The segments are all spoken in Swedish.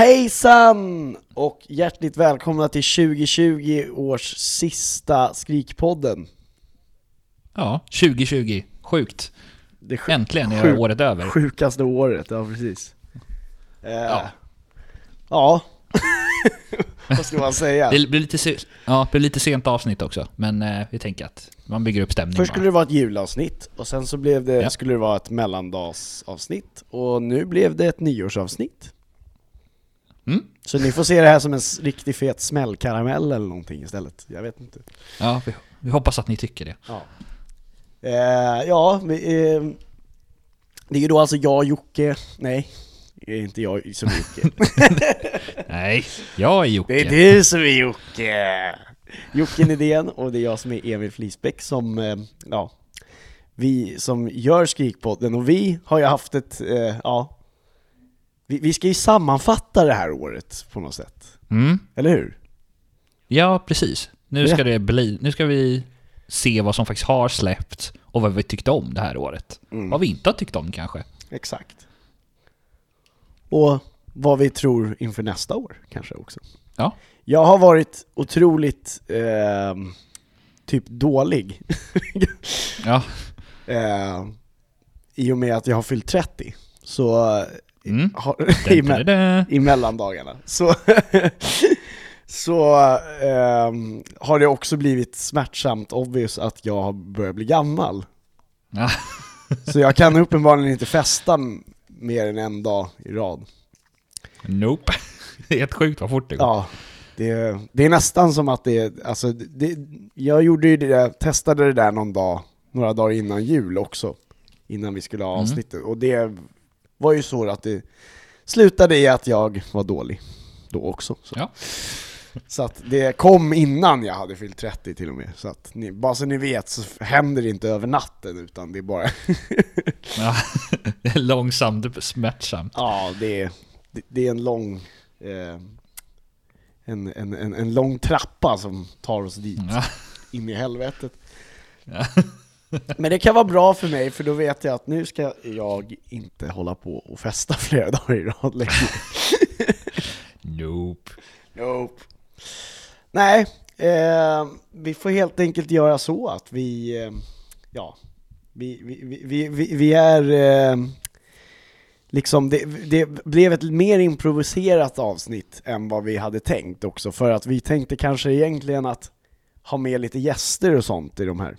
Hejsan! Och hjärtligt välkomna till 2020 års sista Skrikpodden. Ja, 2020. Sjukt. Det sju- Äntligen är sjuk- året över. Sjukaste året, ja precis. Eh, Ja. ja. Vad ska man säga? Det blir lite, se- ja, det blir lite sent avsnitt också, men eh, vi tänker att man bygger upp stämning Först bara. skulle det vara ett julavsnitt, och sen så blev det, Ja. skulle det vara ett mellandagsavsnitt, och nu blev det ett nyårsavsnitt. Mm. Så ni får se det här som en riktigt fet smällkaramell eller någonting istället, jag vet inte. Ja, vi, vi hoppas att ni tycker det. Ja, eh, ja vi, eh, det är ju då alltså jag, Jocke, nej, det är inte jag som är Jocke. Nej, jag är Jocke. Det är du som är Jocke! Jocke Nidén och det är jag som är Emil Flisbäck som, eh, ja, vi som gör Skrikpodden och vi har ju haft ett, eh, ja, vi, vi ska ju sammanfatta det här året på något sätt, Mm. eller hur? Ja, precis. Nu ska det bli, nu ska vi se vad som faktiskt har släppts och vad vi tyckte om det här året. Mm. Vad vi inte har tyckt om kanske. Exakt. Och vad vi tror inför nästa år kanske också. Ja. Jag har varit otroligt, eh, typ dålig. Ja. eh, I och med att jag har fyllt 30. Så Mm. i, me- i mellandagarna. Så, så ehm, har det också blivit smärtsamt obvious att jag har börjat bli gammal. Ja. Så jag kan uppenbarligen inte festa mer än en dag i rad. Nope. Det är helt sjukt vad fort det går. Ja, det, det är nästan som att det, alltså det, jag gjorde ju det där, testade det där någon dag, några dagar innan jul också, innan vi skulle ha Mm. avsnittet, och det var ju så att det slutade i att jag var dålig då också. Så, Ja. så att det kom innan jag hade fyllt 30 till och med, så att ni, bara så ni vet så händer det inte över natten utan det är bara, Ja. Det är långsamt, smärtsamt. ja det är, det, det är en lång, eh, en, en, en, en lång trappa som tar oss dit. Ja. in i helvetet. Ja. Men det kan vara bra för mig, för då vet jag att nu ska jag inte hålla på och festa flera dagar i rad längre. Nope. Nope. Nej, eh, vi får helt enkelt göra så att vi, eh, ja, vi, vi, vi- vi, vi, är eh, liksom, det, det blev ett mer improviserat avsnitt än vad vi hade tänkt också, för att vi tänkte kanske egentligen att ha med lite gäster och sånt i de här.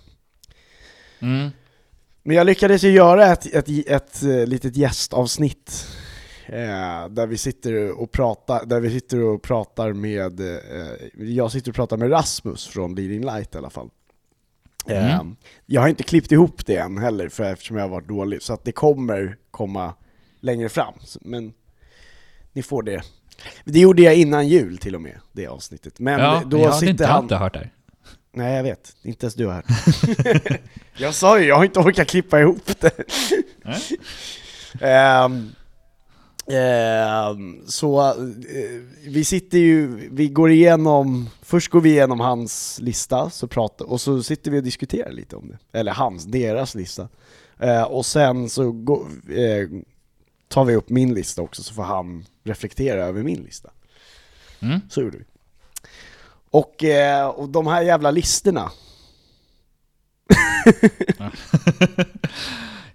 Mm. Men jag lyckades ju göra ett, ett, ett, ett eh, litet gästavsnitt eh, där vi sitter och pratar, där vi sitter och pratar med, eh, jag sitter och pratar med Rasmus från Leading Light i alla fall. Eh, Mm. Jag har inte klippt ihop det än heller för eftersom jag har varit dålig, så att det kommer komma längre fram. Men ni får det. Det gjorde jag innan jul till och med, det avsnittet. Men Ja, då jag hade sitter inte, jag har han... inte hört det här. Nej jag vet, inte ens du har hört. Jag sa ju, jag har inte orkat klippa ihop det. Ehm, ehm, Så, eh, vi sitter ju, vi går igenom, först går vi igenom hans lista, så pratar, och så sitter vi och diskuterar lite om det. Eller hans, deras lista. Eh, Och sen så går, eh, tar vi upp min lista också, så får han reflektera över min lista. Mm. Så gjorde vi och, eh, och de här jävla listorna,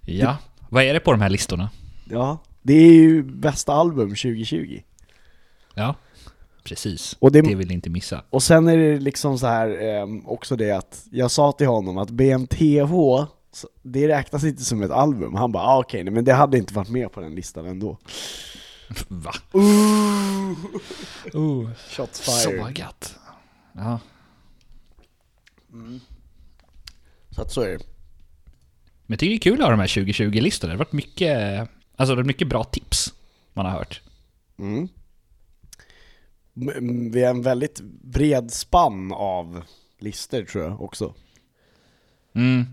Ja. Vad är det på de här listorna? ja, det är ju bästa album 2020. Ja, precis. Och det- det vill ni inte missa. Och sen är det liksom så här ehm, också det att, jag sa till honom att BMTH, det räknas inte som ett album. Han bara, ah, okej, nej, men det hade inte varit med på den listan ändå. Va? Ooh, Oh, shots fired. gött. Ja. Så att så är det. Men jag tycker det är kul att ha de här 2020-listorna. Det har varit mycket, alltså det är mycket bra tips man har hört. Mm. vi är en väldigt bred spann av listor tror jag också. Mm.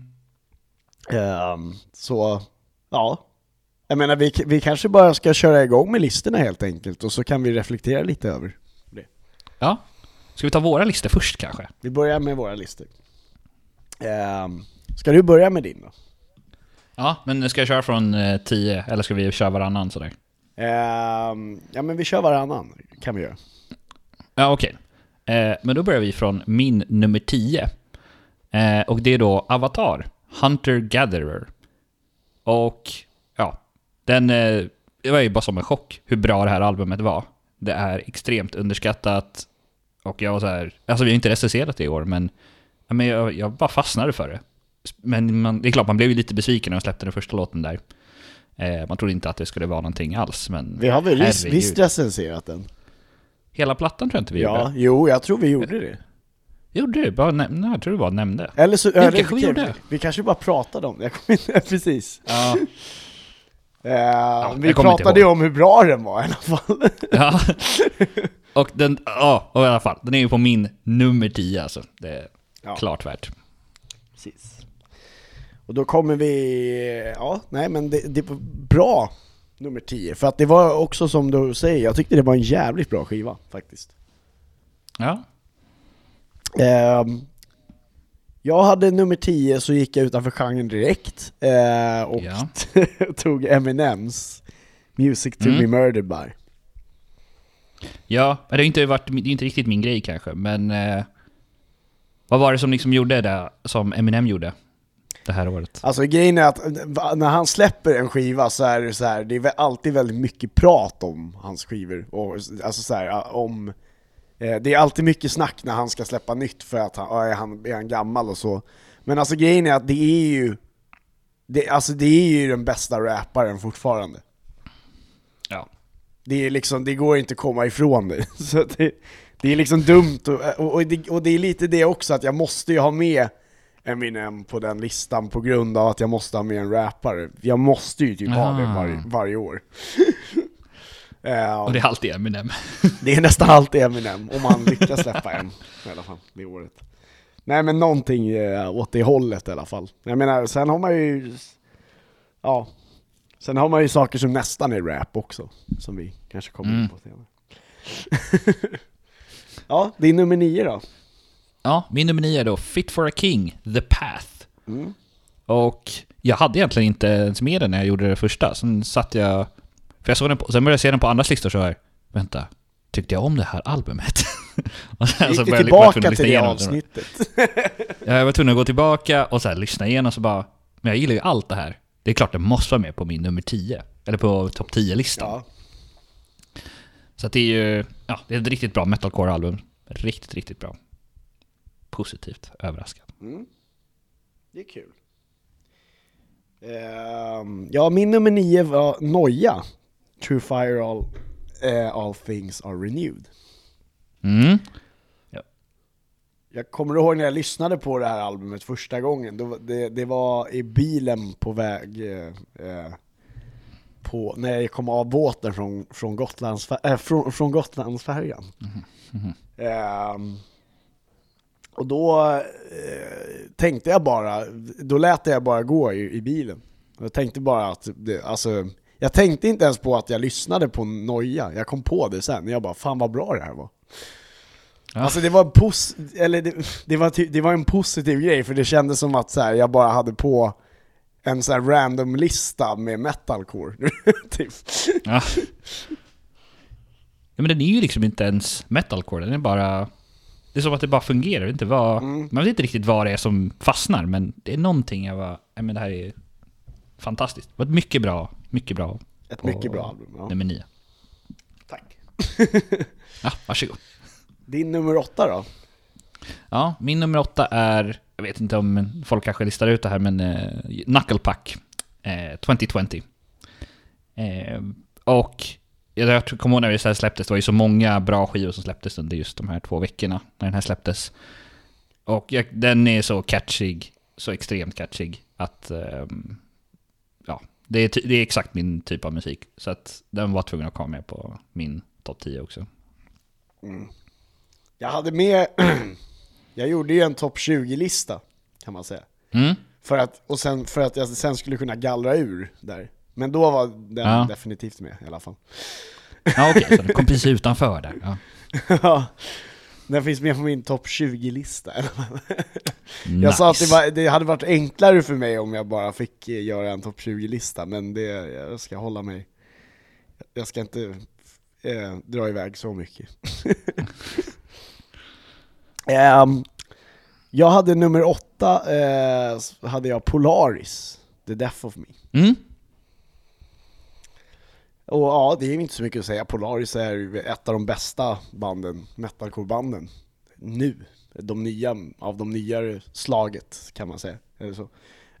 Ehm, så, ja. Jag menar, vi, vi kanske bara ska köra igång med listorna helt enkelt och så kan vi reflektera lite över det. Ja. Ska vi ta våra listor först kanske? Vi börjar med våra listor. Ehm, ska du börja med din då? Ja, men ska jag köra från 10 eller ska vi köra varannan sådär? Ehm, ja men vi kör varannan, kan vi göra. Ja, okej. Eh, men då börjar vi från min nummer 10. Eh, och det är då Avatar, Hunter Gatherer. Och ja, den, eh, det var ju bara som en chock hur bra det här albumet var. Det är extremt underskattat. Och jag var så här, alltså vi har inte recenserat det i år, men, ja, men jag, jag bara fastnade för det. Men man, det är klart, man blev ju lite besviken när de släppte den första låten där. Eh, man trodde inte att det skulle vara någonting alls, men Vi har väl herregud. visst recenserat den? Hela plattan tror jag inte vi Ja, gjorde. jo jag tror vi gjorde det. Gjorde du? Bara näm- jag tror du bara nämnde. Eller så, Ja, eller, kanske vi vi, gjorde. vi kanske bara pratade om det, jag kommer inte, precis. Ja. Vi jag kommer inte pratade ju om hur bra den var i alla fall. ja. Och den, ja, och i alla fall. Den är ju på min nummer 10 alltså. Det är Ja. klart värt. Precis. Och då kommer vi, ja, nej men det, det var bra nummer 10, för att det var också som du säger, jag tyckte det var en jävligt bra skiva faktiskt. Ja. Ehm, jag hade nummer 10 så gick jag utanför genren direkt eh, och Ja. tog Eminems Music to Mm. be murdered by. Ja, men det har inte varit, det är inte riktigt min grej kanske, men... Eh, vad var det som liksom gjorde det, som Eminem gjorde? Det här året. Alltså grejen är att eh, när han släpper en skiva så är det så här, det är alltid väldigt mycket prat om hans skivor. Och, alltså så här, eh, om, eh, det är alltid mycket snack när han ska släppa nytt för att han, är, han, är han gammal och så. Men alltså grejen är att det är ju, det, alltså det är ju den bästa rapparen fortfarande. Det är liksom, det går inte att komma ifrån det. Så det, det är liksom dumt, och, och, det, och det är lite det också att jag måste ju ha med Eminem på den listan på grund av att jag måste ha med en rappare. Jag måste ju typ ha det Ah. varje, varje år. Eh, Och det är alltid Eminem. det är nästan alltid Eminem, om han lyckas släppa en i alla fall, det året. Nej men någonting eh, åt det hållet i alla fall. Jag menar, sen har man ju, ja, sen har man ju saker som nästan är rap också, som vi kanske kommer in Mm. på senare. ja, det är nummer nio då. Ja, min nummer 9 är då Fit for a King, The Path. Mm. Och jag hade egentligen inte ens med den när jag gjorde det första. Sen satt jag... För jag såg den på, sen började jag se den på andras listor så här. Vänta, tyckte jag om det här albumet? och sen Gick du började tillbaka jag att till det avsnittet? Ja, Jag var tvungen att gå tillbaka och så här, lyssna igenom så bara... Men jag gillar ju allt det här. Det är klart det måste vara med på min nummer 10. Eller på topp 10-listan. ja. Så det är ju... Ja, det är ett riktigt bra metalcore-album. Riktigt, riktigt bra. Positivt överraskad. Mm. Det är kul. Ehm, ja, min nummer nio var Noja. True Fire All, eh, all Things Are Renewed. Mm. Jag kommer ihåg när jag lyssnade på det här albumet första gången, då, det, det var i bilen på väg eh, eh, på, när jag kom av båten från, från, Gotlands, äh, från, från Gotlandsfärjan. Ehm, och då eh, tänkte jag bara, då lät jag bara gå i, i bilen. Jag tänkte bara att, det, alltså, jag tänkte inte ens på att jag lyssnade på Noja, jag kom på det sen, jag bara fan vad bra det här var. Ja. Alltså det var, pos eller det, det, var det var en positiv grej, för det kändes som att så här, jag bara hade på en så här random lista med metalcore. typ. Ja. ja. Men den är ju liksom inte ens metalcore, den är bara... Det är som att det bara fungerar, inte vad... Mm. Man vet inte riktigt vad det är som fastnar, men det är någonting jag bara... Ja, men det här är fantastiskt. Det var ett mycket bra, mycket bra Ett mycket bra album. Ja. nummer nio. Tack. Ja, varsågod. Din nummer åtta då? Ja, min nummer åtta är... Jag vet inte om folk kanske listar ut det här, men eh, Knucklepack eh, 2020. Eh, och jag, kommer ihåg när det här släpptes, det var ju så många bra skivor som släpptes under just de här två veckorna när den här släpptes. Och jag, den är så catchig, så extremt catchig, att... ehm, ja, det är, det är exakt min typ av musik. Så att den var tvungen att komma med på min topp 10 också. Jag hade med, jag gjorde ju en topp 20-lista kan man säga. Mm. För att, och sen, för att jag sen skulle kunna gallra ur där. Men då var den Ja. definitivt med i alla fall. Ja, okej, så det kom precis utanför där. Ja. Ja, den finns med på min topp 20-lista. Nice. Jag sa att det, var, det hade varit enklare för mig om jag bara fick eh, göra en topp 20-lista, men det, jag ska hålla mig, jag ska inte eh, dra iväg så mycket. Ehm, jag hade nummer åtta, eh, hade jag Polaris, The Death of Me. Mm. Och ja, det är inte så mycket att säga, Polaris är ett av de bästa banden, metalcore-banden, nu. De nya, av de nyare slaget kan man säga. Eller så.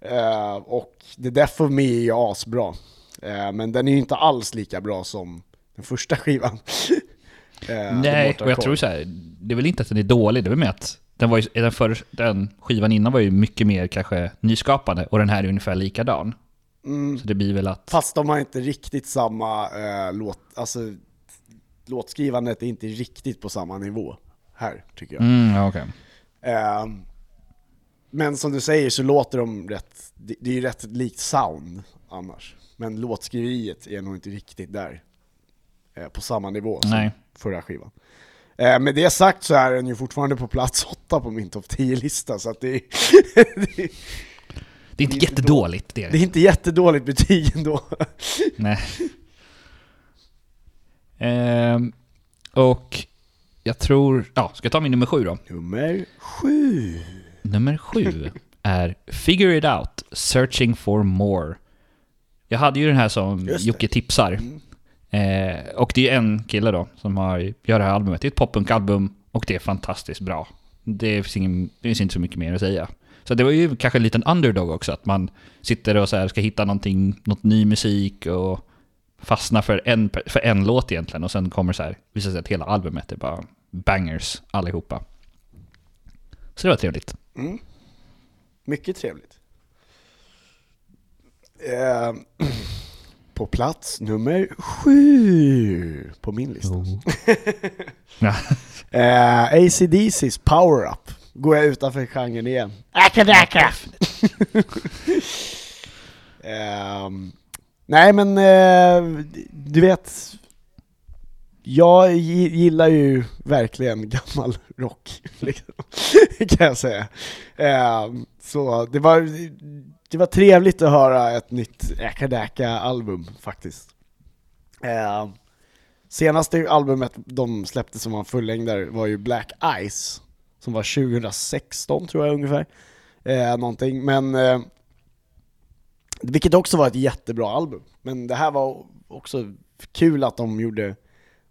Eh, och The Death of Me är ju asbra. Eh, men den är ju inte alls lika bra som den första skivan. Eh, Nej, och jag tror så här, det är väl inte att den är dålig, det är väl med att den, var ju, den, för, den skivan innan var ju mycket mer kanske nyskapande och den här är ungefär likadan. Mm, Så det blir väl att... fast de har inte riktigt samma eh, låt, alltså låtskrivandet är inte riktigt på samma nivå här, tycker jag. Mm, okej. Ehm, men som du säger så låter de rätt, det, det är ju rätt likt sound annars. Men låtskriveriet är nog inte riktigt där eh, på samma nivå som Nej. Förra skivan. Eh, med det sagt så är den ju fortfarande på plats åtta på min topp 10-lista så att det, är- det, är- Det är inte jättedåligt, det är det är inte jättedåligt betyg ändå. Nej. Ehm, och jag tror... Ja, ska jag ta min nummer sju då? Nummer sju. Nummer sju är Figure It Out, Searching for More. Jag hade ju den här som Just det. Mm. Eh, och det är en kille då som har, gör det här albumet. Det är ett poppunkalbum och det är fantastiskt bra. Det finns, ingen, det finns inte så mycket mer att säga. Så det var ju kanske en liten underdog också, att man sitter och så här ska hitta någonting, något ny musik och fastna för en, för en låt egentligen och sen kommer så här, visar sig att hela albumet är bara bangers allihopa. Så det var trevligt. Mm. Mycket trevligt. Eh, på plats nummer sju på min lista. Ja. Eh, ACDC's Power Up. Går jag utanför genren igen. Akadaka! Ehm, nej men, eh, du vet, jag gi- gillar ju verkligen gammal rock, liksom, kan jag säga. Ehm, så det var, det var trevligt att höra ett nytt Akadaka-album faktiskt. Eh, senaste albumet de släppte som var en fullängdare var ju Black Ice, som var 2016 tror jag ungefär. Eh, någonting, men eh, vilket också var ett jättebra album. Men det här var också kul att de gjorde,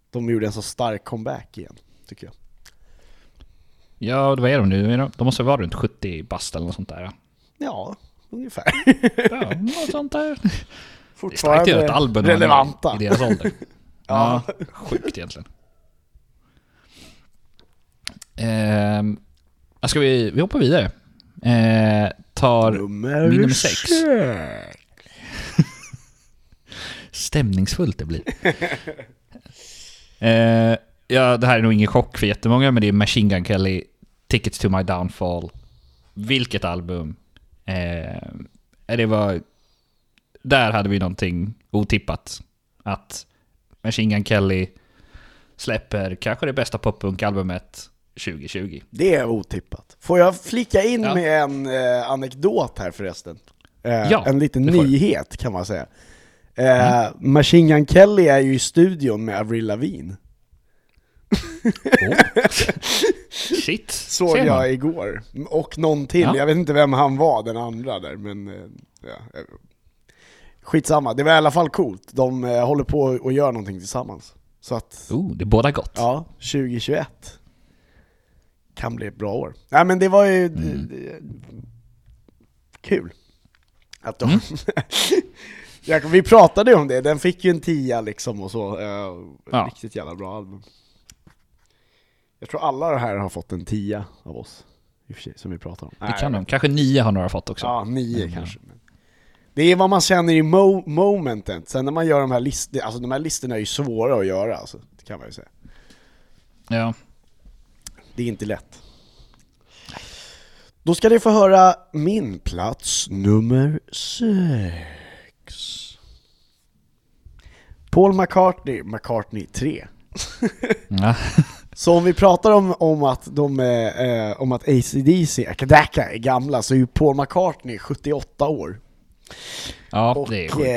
de gjorde en så stark comeback igen, tycker jag. Ja, vad är de nu? Är de- måste vara runt 70 bast eller något sånt där. Ja, Ja, ungefär. ja något sånt där. Det är Fortfarande att göra ett album är relevanta. i deras ålder. Ja. ja. Sjukt egentligen. Ja, ska vi, vi hoppar vidare. Eh, tar Nummer, min nummer sex. Stämningsfullt det blir. eh, ja, det här är nog ingen chock för jättemånga, men det är Machine Gun Kelly, Tickets to My Downfall. Vilket album. Eh, det var... Där hade vi någonting otippat. Att Machine Gun Kelly släpper kanske det bästa poppunkalbumet 2020. Det är otippat. Får jag flika in Ja. med en eh, anekdot här förresten? Eh, Ja, en liten nyhet kan man säga. Eh, Machine Gun Kelly är ju i studion med Avril Lavigne. Oh. Shit, Såg ser man. jag igår. Och någon till, Ja. jag vet inte vem han var, den andra där, men... eh, Ja, eh, skitsamma, det var i alla fall coolt. De eh, håller på och gör någonting tillsammans. Så att, Oh, det båda gott. ja, 2021 kan bli ett bra år. Nej men det var ju Mm. kul. Att de, Mm. Vi pratade ju om det, den fick ju en tia liksom och så. Ja. Riktigt jävla bra album. Jag tror alla det här har fått en tia av oss, i och för sig, som vi pratar om. Det kan de. Kanske nio har några fått också. Ja, nio Mm. kanske. Det är vad man känner i mo momentet. Sen när man gör de här listorna, alltså de här listorna är ju svåra att göra alltså, det kan man ju säga. Ja. Det är inte lätt. Då ska ni få höra min plats nummer sex. Paul McCartney, McCartney 3. ja. Så om vi pratar om, om att de eh, om att ACDC, Akadaka, är gamla så är ju Paul McCartney 78 år. Ja, Och, det är sjukt.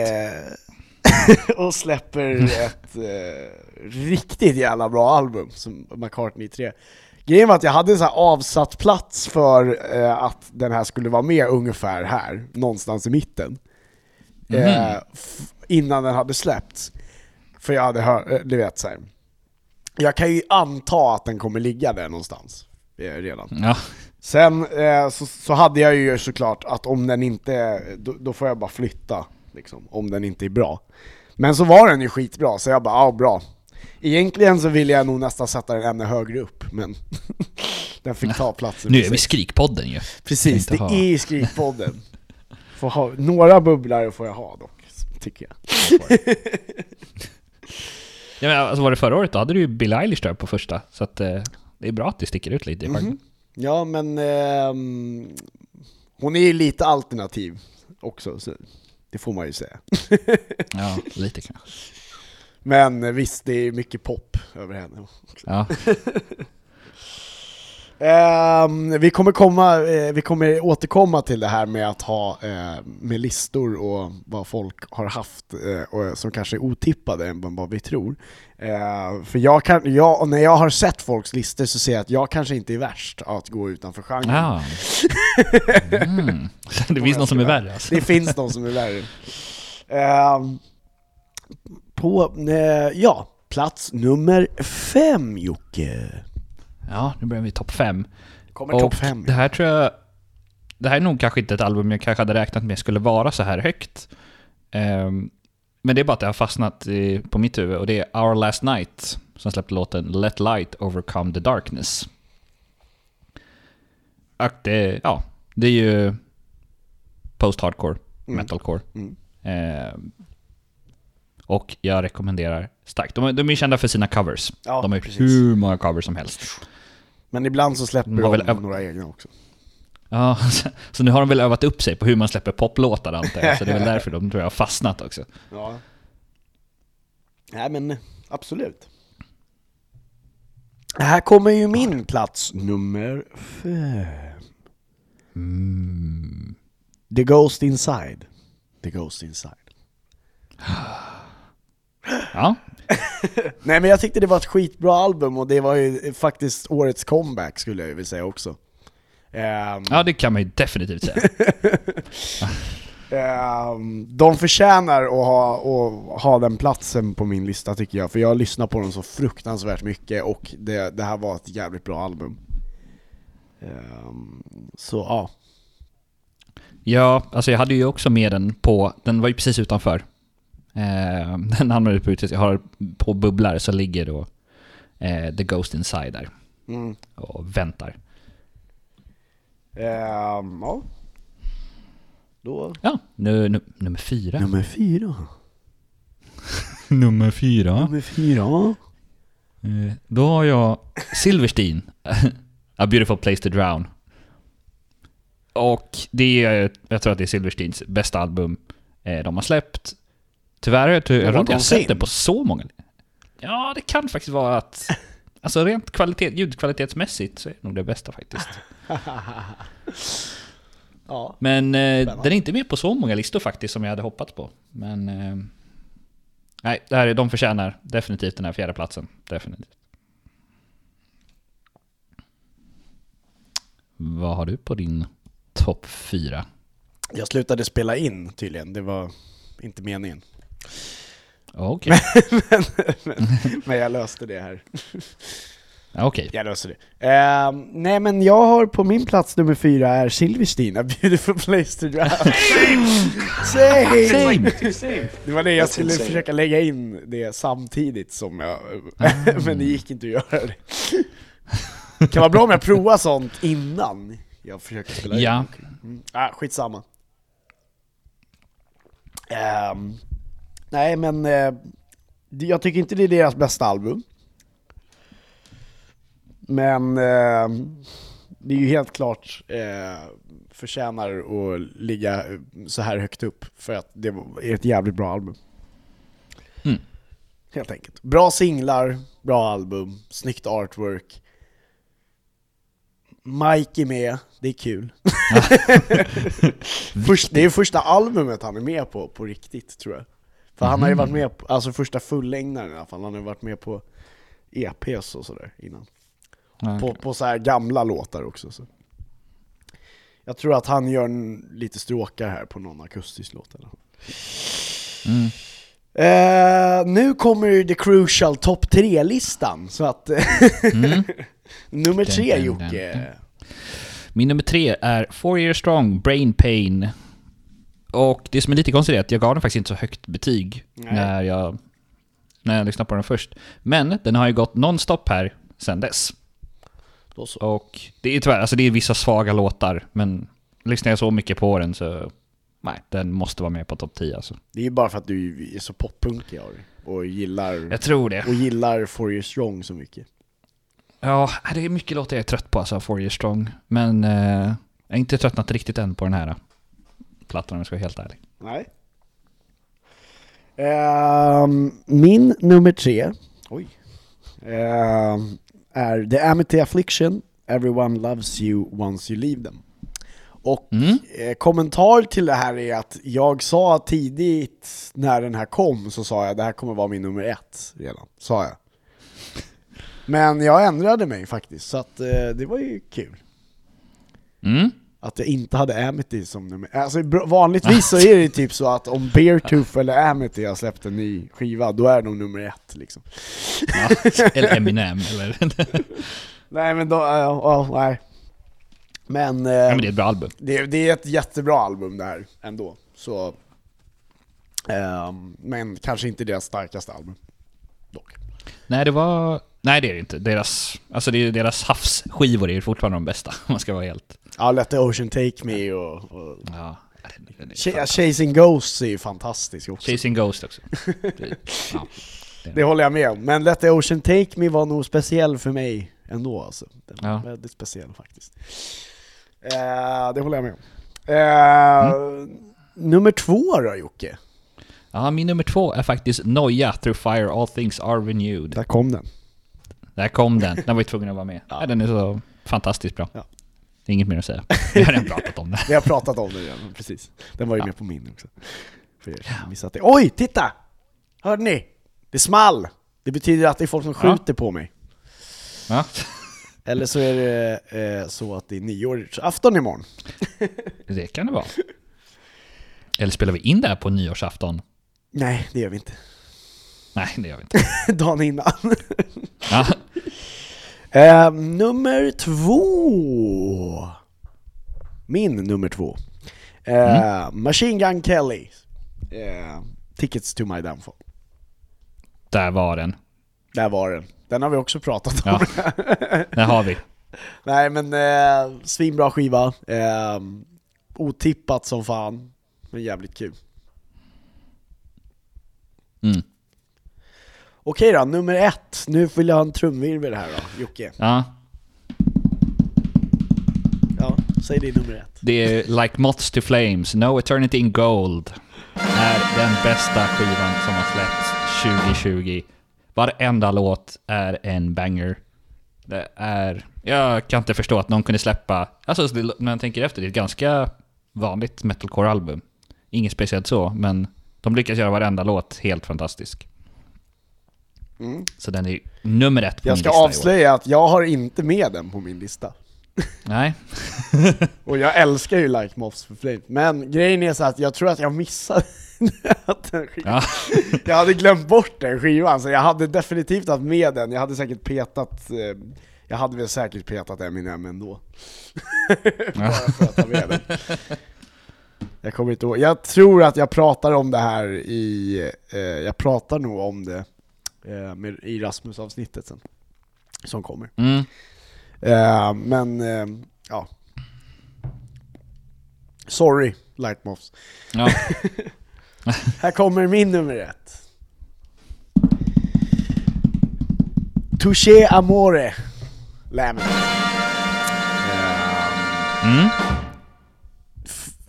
eh, och släpper ett eh, riktigt jävla bra album som McCartney 3. Grejen var att jag hade en så avsatt plats för eh, att den här skulle vara med ungefär här, någonstans i mitten. F- innan den hade släppts. För jag hade hört, eh, du vet så här. Jag kan ju anta att den kommer ligga där någonstans redan. Ja. Sen eh, så, så hade jag ju såklart att om den inte, då, då får jag bara flytta liksom, om den inte är bra. Men så var den ju skitbra, så jag bara, ja bra. Egentligen så ville jag nog nästan sätta den ännu högre upp, men den fick ta platsen. Nu är vi Skrikpodden ju. Precis, det ha. är Skrikpodden. Får ha, några bubblare får jag ha dock, tycker jag. Ja, men alltså var det förra året då hade du ju Bill Eilish där på första, så att eh, det är bra att det sticker ut lite i genren. Ja men, ehm, hon är ju lite alternativ också, så det får man ju säga. Ja, lite kanske. Men eh, visst, det är mycket pop över henne. Ja. Ehm, vi, kommer komma, eh, vi kommer återkomma till det här med att ha eh, med listor och vad folk har haft eh, och, som kanske är otippade än vad vi tror. Eh, för jag kan, jag, när jag har sett folks listor så ser jag att jag kanske inte är värst att gå utanför genren. ja. Mm. Det finns någon som är värre alltså. Det finns de som är värre. Ehm, på, eh, ja, plats nummer fem Jocke. Ja, nu börjar vi topp fem. Kommer Och topp fem. det här tror jag... Det här är nog kanske inte ett album jag kanske hade räknat med skulle vara så här högt. Ehm, men det är bara att det har fastnat i, på mitt huvud och det är Our Last Night som släppte låten Let Light Overcome the Darkness. Och det, ja, det är ju post-hardcore, metalcore. Mm. Ehm, och jag rekommenderar starkt. De, de är kända för sina covers. Ja, de har gjort precis. hur många covers som helst. Men ibland så släpper De de väl- några egna också. Ja, så- så nu har de väl övat upp sig på hur man släpper poplåtar antar jag, så det är väl därför de tror jag har fastnat också. Ja. Nej men absolut. Här kommer ju min plats nummer fem. Mm. The Ghost Inside. The Ghost Inside. Ja, Nej men jag tyckte det var ett skitbra album och det var ju faktiskt årets comeback skulle jag vilja säga också. Ehm, ja det kan man ju definitivt säga. ehm, de förtjänar att ha, att ha den platsen på min lista tycker jag, för jag lyssnar på dem så fruktansvärt mycket och det, det här var ett jävligt bra album. Ehm, så ja. Ja, alltså jag hade ju också med den på, den var ju precis utanför. Eh, den hamnade på utsidan, jag har på bubblar så ligger då eh, The Ghost Inside där Mm. och väntar. Ehm, ja. Då... Ja, nu, nu, nummer fyra. Nummer fyra. Nummer fyra. Nummer fyra. Eh, Då har jag Silverstein, A Beautiful Place to Drown. Och det är, jag tror att det är Silversteins bästa album eh, de har släppt. Tyvärr, jag tror jag inte jag har någonsin? sett det på så många. Ja, det kan faktiskt vara att... Alltså rent kvalitet, ljudkvalitetsmässigt så är det nog det bästa faktiskt. Ja. Men eh, den är inte med på så många listor faktiskt som jag hade hoppats på. Men... Eh, nej, det här, är- de förtjänar definitivt den här fjärde platsen. Definitivt. Vad har du på din topp fyra? Jag slutade spela in tydligen, det var inte meningen. Okej, men, men, men jag löste det här. Ja, okej. Jag löste det. Ehm, nej men jag har på min plats nummer fyra är Silverstein, A Beautiful Place to Drown. Same! Same. Det var det jag That's skulle insane. försöka lägga in det samtidigt som jag... men det gick inte att göra det. kan vara bra om jag provar sånt innan jag försöker spela in. Ja. Mm. Ah, skitsamma. Ehm, nej men, eh, jag tycker inte det är deras bästa album. Men eh, det är ju helt klart eh, förtjänar att ligga så här högt upp för att det är ett jävligt bra album. Mm. Helt enkelt. Bra singlar, bra album, snyggt artwork. Mike är med, det är kul. Först, det är första albumet han är med på, på riktigt tror jag. För han har ju varit med på, alltså första fullängdaren i alla fall, han har ju varit med på EPs och sådär innan. Ja, På, på så här gamla låtar också. Så. Jag tror att han gör en, lite stråkar här på någon akustisk låt eller. Mm. Eh, nu kommer ju the crucial top 3-listan, så att Mm. nummer tre Jocke. Min nummer tre är Four Year Strong, Brain Pain. Och det som är lite konstigt är att jag gav den faktiskt inte så högt betyg Nej. när jag, när jag lyssnade på den först. Men den har ju gått nonstop här sen dess. Och det är tyvärr, alltså det är vissa svaga låtar, men lyssnar jag så mycket på den så... Nej, den måste vara med på topp 10 alltså. Det är ju bara för att du är så poppunkig och gillar, Jag tror det. och gillar For You Strong så mycket. Ja, det är mycket låtar jag är trött på alltså, Four Year Strong. Men eh, jag har inte tröttnat riktigt än på den här plattan om jag ska vara helt ärlig. Nej. Ehm, min nummer tre, oj, ehm, är The Amity Affliction, Everyone Loves You Once You Leave Them. Och Mm. eh, kommentar till det här är att jag sa tidigt när den här kom så sa jag det här kommer vara min nummer ett redan, sa jag. Men jag ändrade mig faktiskt, så att eh, det var ju kul. Mm. Att jag inte hade Amity som nummer Alltså vanligtvis så är det typ så att om Beartooth eller Amity har släppt en ny skiva, då är de nummer ett liksom. Ja. Eller Eminem, eller... Nej men då, ja, ja, nej. Men, eh, ja, men det är ett bra album. det, det är ett jättebra album det här ändå, så... ehm, men kanske inte deras starkaste album, dock. Nej, det var... Nej, det är det inte. Deras, alltså det är deras havsskivor är ju fortfarande de bästa, om man ska vara helt... Ja, Let the Ocean Take Me och... och Ja, den- Chasing Ghosts är ju fantastisk också. Chasing Ghost också. Det, ja. Det håller jag med om, men Let the Ocean Take Me var nog speciell för mig ändå alltså. Den var Ja. väldigt speciell faktiskt. Eh, det håller jag med om. Eh, Nummer två då Jocke? ja, min nummer två är faktiskt Noja, Through Fire All Things Are Renewed. Där kom den. Där kom den, den var ju tvungen att vara med. Ja. Den är så fantastiskt bra. Ja. Det är inget mer att säga. Vi har redan pratat om det. Vi har pratat om den redan, precis. Den var ju Ja. med på min också. För er som missat det. Oj, titta! Hörde ni? Det small! Det betyder att det är folk som skjuter på mig. Ja. Eller så är det eh, så att det är nyårsafton imorgon. Det kan det vara. Eller spelar vi in det här på nyårsafton? Nej, det gör vi inte. Nej, det gör vi inte. Dagen innan. Ja. Eh, nummer två. Min nummer två. Eh, Machine Gun Kelly. Eh, Tickets to my downfall. Där var den. Där var den. Den har vi också pratat om. Ja. Där har vi. Nej men eh, svinbra skiva. Eh, otippat som fan. Men jävligt kul. Mm. Okej då, nummer ett. Nu vill jag ha en trumvirvel här då, Jocke. Ja. Ja, säg det nummer ett. Det är Like Moths to Flames, No Eternity in Gold. Är den bästa skivan som har släppts 2020. Varenda låt är en banger. Det är... Jag kan inte förstå att någon kunde släppa... Alltså när man tänker efter, det är ett ganska vanligt metalcore-album. Inget speciellt så, men de lyckas göra varenda låt helt fantastisk. Mm. Så den är nummer ett på Jag min ska lista i år. avslöja att jag har inte med den på min lista. Nej. Och jag älskar ju Like Moths for Flames, men grejen är så att jag tror att jag missade att den. Ja. Jag hade glömt bort den skivan, så jag hade definitivt haft med den, jag hade säkert petat, eh, jag hade väl säkert petat Eminem ändå. Bara för att ha med den. Jag kommer inte ihåg, jag tror att jag pratar om det här i, eh, jag pratar nog om det eh, med, i Rasmus-avsnittet sen, som kommer. Mm. Eh, men, eh, ja. Sorry, Lightmoths. Ja. Här kommer min nummer ett. Touché Amore. Laminate. Mm.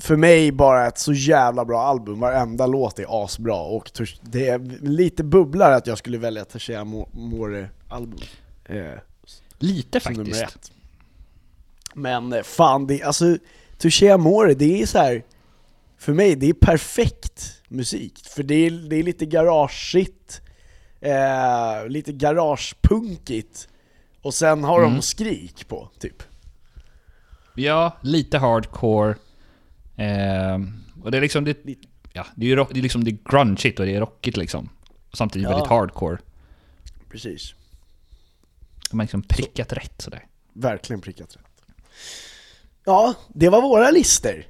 För mig bara ett så jävla bra album, varenda låt är asbra och det är lite bubblar att jag skulle välja Tertiea More album eh, Lite faktiskt. Men eh, fan, det, alltså Tertiea More, det är så här. för mig, det är perfekt musik. För det är, det är lite garageigt, eh, lite garagepunkigt, och sen har Mm. de skrik på, typ. Ja, lite hardcore. Ehm, och det är liksom, det, ja, det är ju rock, det är liksom det är grungeigt och det är rockigt liksom. Samtidigt Ja. väldigt hardcore. Precis. De har liksom prickat rätt sådär. Verkligen prickat rätt. Ja, det var våra listor.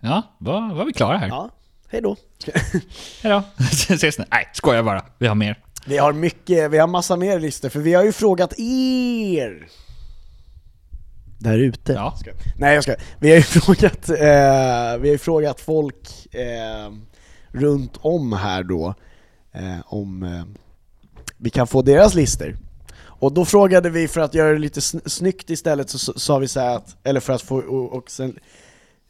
Ja, var, var vi klara här? Ja, hej då. Hejdå. Ses nu. Nej, skojar bara. Vi har mer. Vi har mycket, vi har massa mer listor, för vi har ju frågat er! Där ute. Ja. Ska- Nej jag ska. Vi har ju frågat, eh, vi har ju frågat folk eh, runt om här då, eh, om eh, vi kan få deras listor. Och då frågade vi för att göra det lite sn- snyggt istället så sa vi så här att, eller för att få, och, och sen,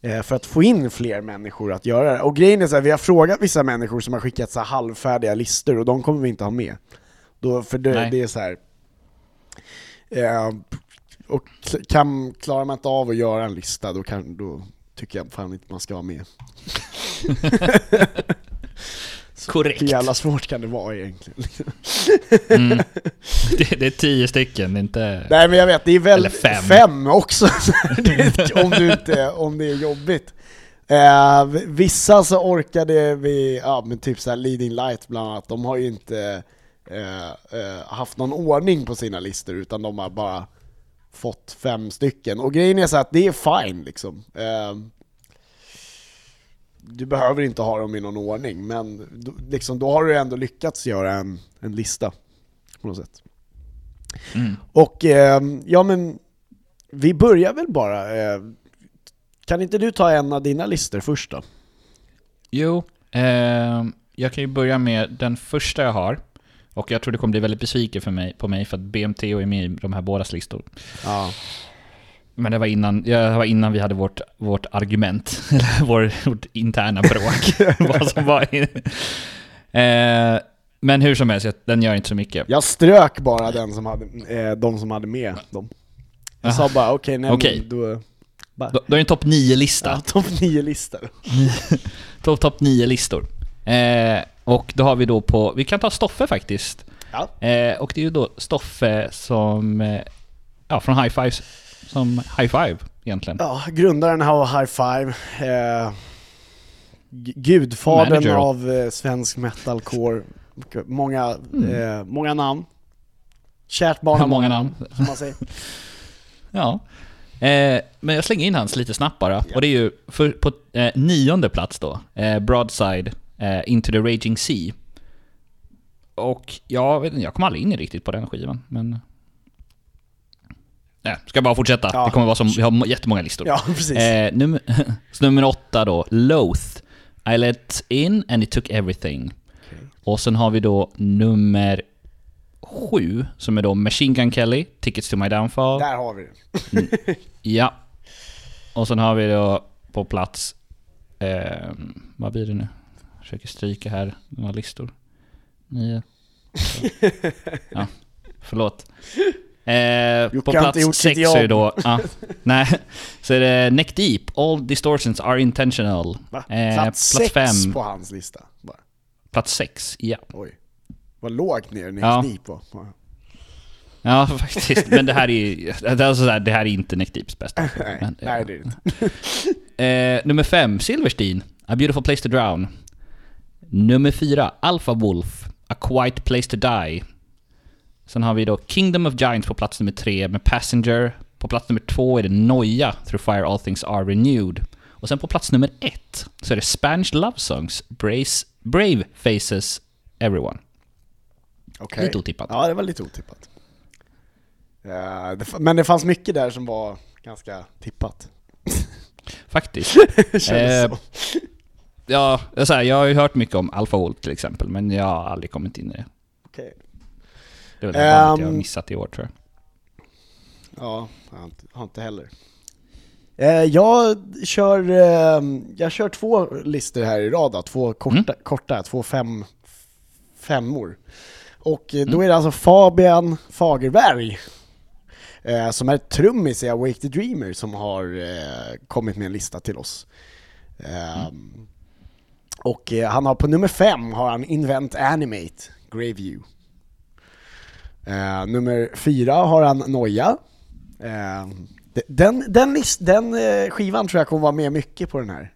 eh, för att få in fler människor att göra det. Och grejen är så här, vi har frågat vissa människor som har skickat så här halvfärdiga listor och de kommer vi inte ha med. Då, för det, det är så här. Eh, och kan, klarar man inte av att göra en lista då, kan, då tycker jag fan inte man ska vara med. Korrekt. Hur jävla svårt kan det vara egentligen? Mm. Det, det är tio stycken, inte... Nej men jag vet, det är väl Eller fem. också, det om, du inte, om det är jobbigt. Eh, vissa så orkade vi, ja men typ såhär Leading Light bland annat, de har ju inte eh, eh, haft någon ordning på sina listor utan de har bara fått fem stycken. Och grejen är så att det är fine liksom. Eh, du behöver inte ha dem i någon ordning, men då, liksom, då har du ändå lyckats göra en, en lista på något sätt. Mm. Och ehm, ja men, vi börjar väl bara. Eh, kan inte du ta en av dina listor först då? Jo, ehm, jag kan ju börja med den första jag har. Och jag tror det kommer bli väldigt besviken för mig, på mig för att BMT är med i de här bådas listor. Ja. Men det var innan, det var innan vi hade vårt, vårt argument, eller vår, vårt interna bråk. vad som var eh, Men hur som helst, den gör inte så mycket. Jag strök bara den som hade, eh, de som hade med dem. Jag sa bara okej, nej Okej. men då... Bara, Då, då är det en topp 9-lista. ja, topp nio listor. Topp top 9-listor. Eh, och då har vi då på, vi kan ta Stoffe faktiskt. Ja. Eh, och det är ju då Stoffe som, eh, ja från High Five, som High Five egentligen. ja, grundaren av High Five. Eh, gudfadern Manager. av eh, svensk metalcore. Många, eh, många namn. Kärt barn Mm. Många namn. som man säger. Ja. Eh, men jag slänger in hans lite snabbt bara. Och det är ju för, på eh, nionde plats då, eh, Broadside, eh, Into the Raging Sea. Och jag vet inte, jag kom aldrig in riktigt på den skivan, men... Nej, ska bara fortsätta. Ja. Det kommer vara som, vi har må- jättemånga listor. Ja, precis. Eh, nummer, så nummer åtta då, Loath. I let in and it took everything. Och sen har vi då nummer sju, som är då Machine Gun Kelly, Tickets to my downfall. Där har vi det. Ja. Och sen har vi då på plats... Eh, vad blir det nu? Försöker stryka här några listor. Nio. Ja, förlåt. Eh, på plats sex så är jobb. då... Ja, nej, så är det Neck Deep, All distortions are intentional. Va? Eh, plats, plats sex fem. på hans lista. Bara. Plats sex, ja. Oj. Vad lågt ner Next Ja. Deep var. Ja, faktiskt. Men det här är det, är alltså här, det här är inte Neck Deeps bästa. Nej, Men, nej det är det inte. Eh, nummer fem, Silverstein, A Beautiful Place to Drown. Nummer fyra, Alpha Wolf, A Quiet Place to Die. Sen har vi då Kingdom of Giants på plats nummer tre med Passenger. På plats nummer två är det Noia, Through Fire All Things Are Renewed. Och sen på plats nummer ett så är det Spanish Love Songs, Brace, Brave Faces Everyone. Okej. Lite otippat. Ja, det var lite otippat. Ja, det, f- men det fanns mycket där som var ganska tippat. Faktiskt. Eh, så. Ja, jag, säger, jag har ju hört mycket om Alpha Wolf till exempel, men jag har aldrig kommit in i det. Okej. Det är väl det bandet jag har Ehm. missat i år tror jag. Ja, jag har inte, heller. Eh, jag, kör, eh, jag kör två listor här i rad, då. två korta, korta två fem, femmor. Och eh, då är det alltså Fabian Fagerberg, eh, som är trummis i Awake the Dreamer, som har kommit med en lista till oss. Eh, Och eh, han har på nummer fem har han Invent Animate, Graveview. Eh, nummer fyra har han Noja. Eh, den, den, list, den eh, skivan tror jag kommer vara med mycket på den här.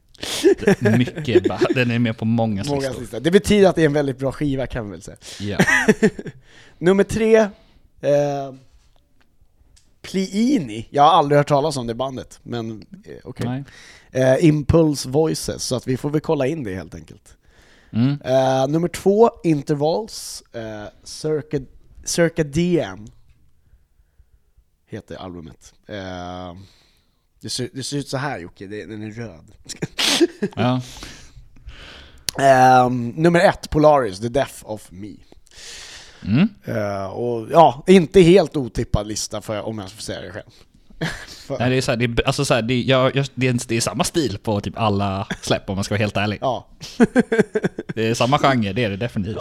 Mycket, den är med på många listor. listor. Det betyder att det är en väldigt bra skiva kan vi väl säga. Ja. Nummer tre, eh, Pliini. Jag har aldrig hört talas om det bandet, men eh, okej. Nej. Eh, Impulse Voices, så att vi får väl kolla in det helt enkelt. Mm. Eh, nummer två, Intervals, eh, Circa, Circa DM heter albumet. Eh, det, ser, det ser ut så här Jocke, det, den är röd. Ja. Eh, nummer ett, Polaris, The Death of Me. Mm. Eh, och ja, inte helt otippad lista för, om jag får säga det själv. Nej, det är så här, det är, alltså så här, det, är- jag, jag, det, är, det är samma stil på typ alla släpp om man ska vara helt ärlig. Ja, Det är samma genre, det är det definitivt.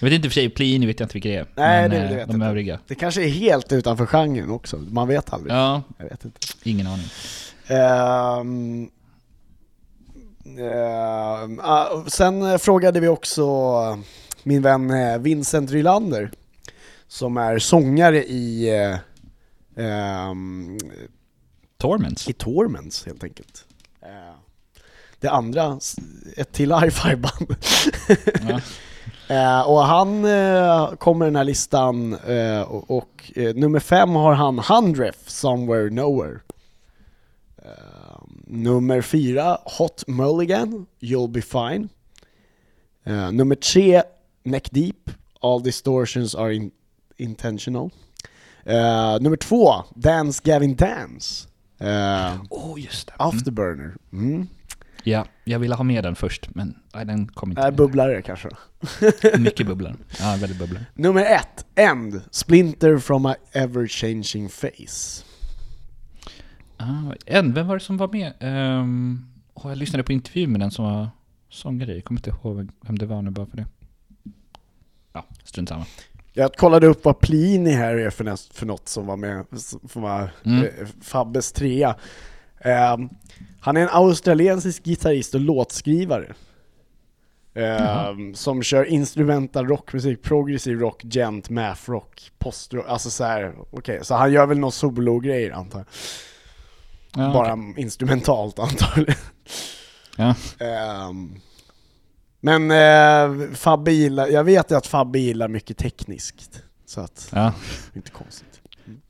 Jag vet inte för sig, Plini vet jag inte vilka det är. Nej, men, det- eh, det vet de inte. övriga. det kanske är helt utanför genren också, man vet aldrig. Ja, Jag vet inte. ingen aning. Ehm, ah, sen frågade vi också min vän eh, Vincent Rylander, som är sångare i, eh, Torments. i Torments helt enkelt. Eh, det andra, ett till hi-fi band. Ja. Eh, och han eh, kommer den här listan eh, och, och eh, nummer fem har han Hundreth, Somewhere Nowhere. Eh, nummer fyra, Hot Mulligan, You'll Be Fine. Eh, nummer tre, Neck Deep, All Distortions Are in Intentional. Eh, nummer två, Dance Gavin Dance. Eh, Oh, just det. Afterburner. Mm. Ja, jag ville ha med den först, men nej, den kom inte Äh, med. bubblare kanske. Mycket bubblor. Ja, väldigt bubblor. Nummer ett, End, Splinter from my ever changing face. Ah, en, vem var det som var med? Um, oh, jag lyssnade på intervju med den som var sångare. Jag kommer inte ihåg vem det var nu bara för det. Ja, strunt samma. Jag kollade upp vad Plini här är för, näst, för något som var med, som var Mm. eh, Fabbes trea. Ehm, han är en australiensisk gitarrist och låtskrivare. Ehm, som kör instrumental rockmusik, progressiv rock, gent, math rock, post-rock, alltså så här, okej, så han gör väl någon solo-grejer antar jag. Ja, Bara okej. instrumentalt antagligen. Ja. Ehm, men eh, Fabbe gillar, jag vet ju att Fabbe gillar mycket tekniskt. Så att, Ja. inte konstigt.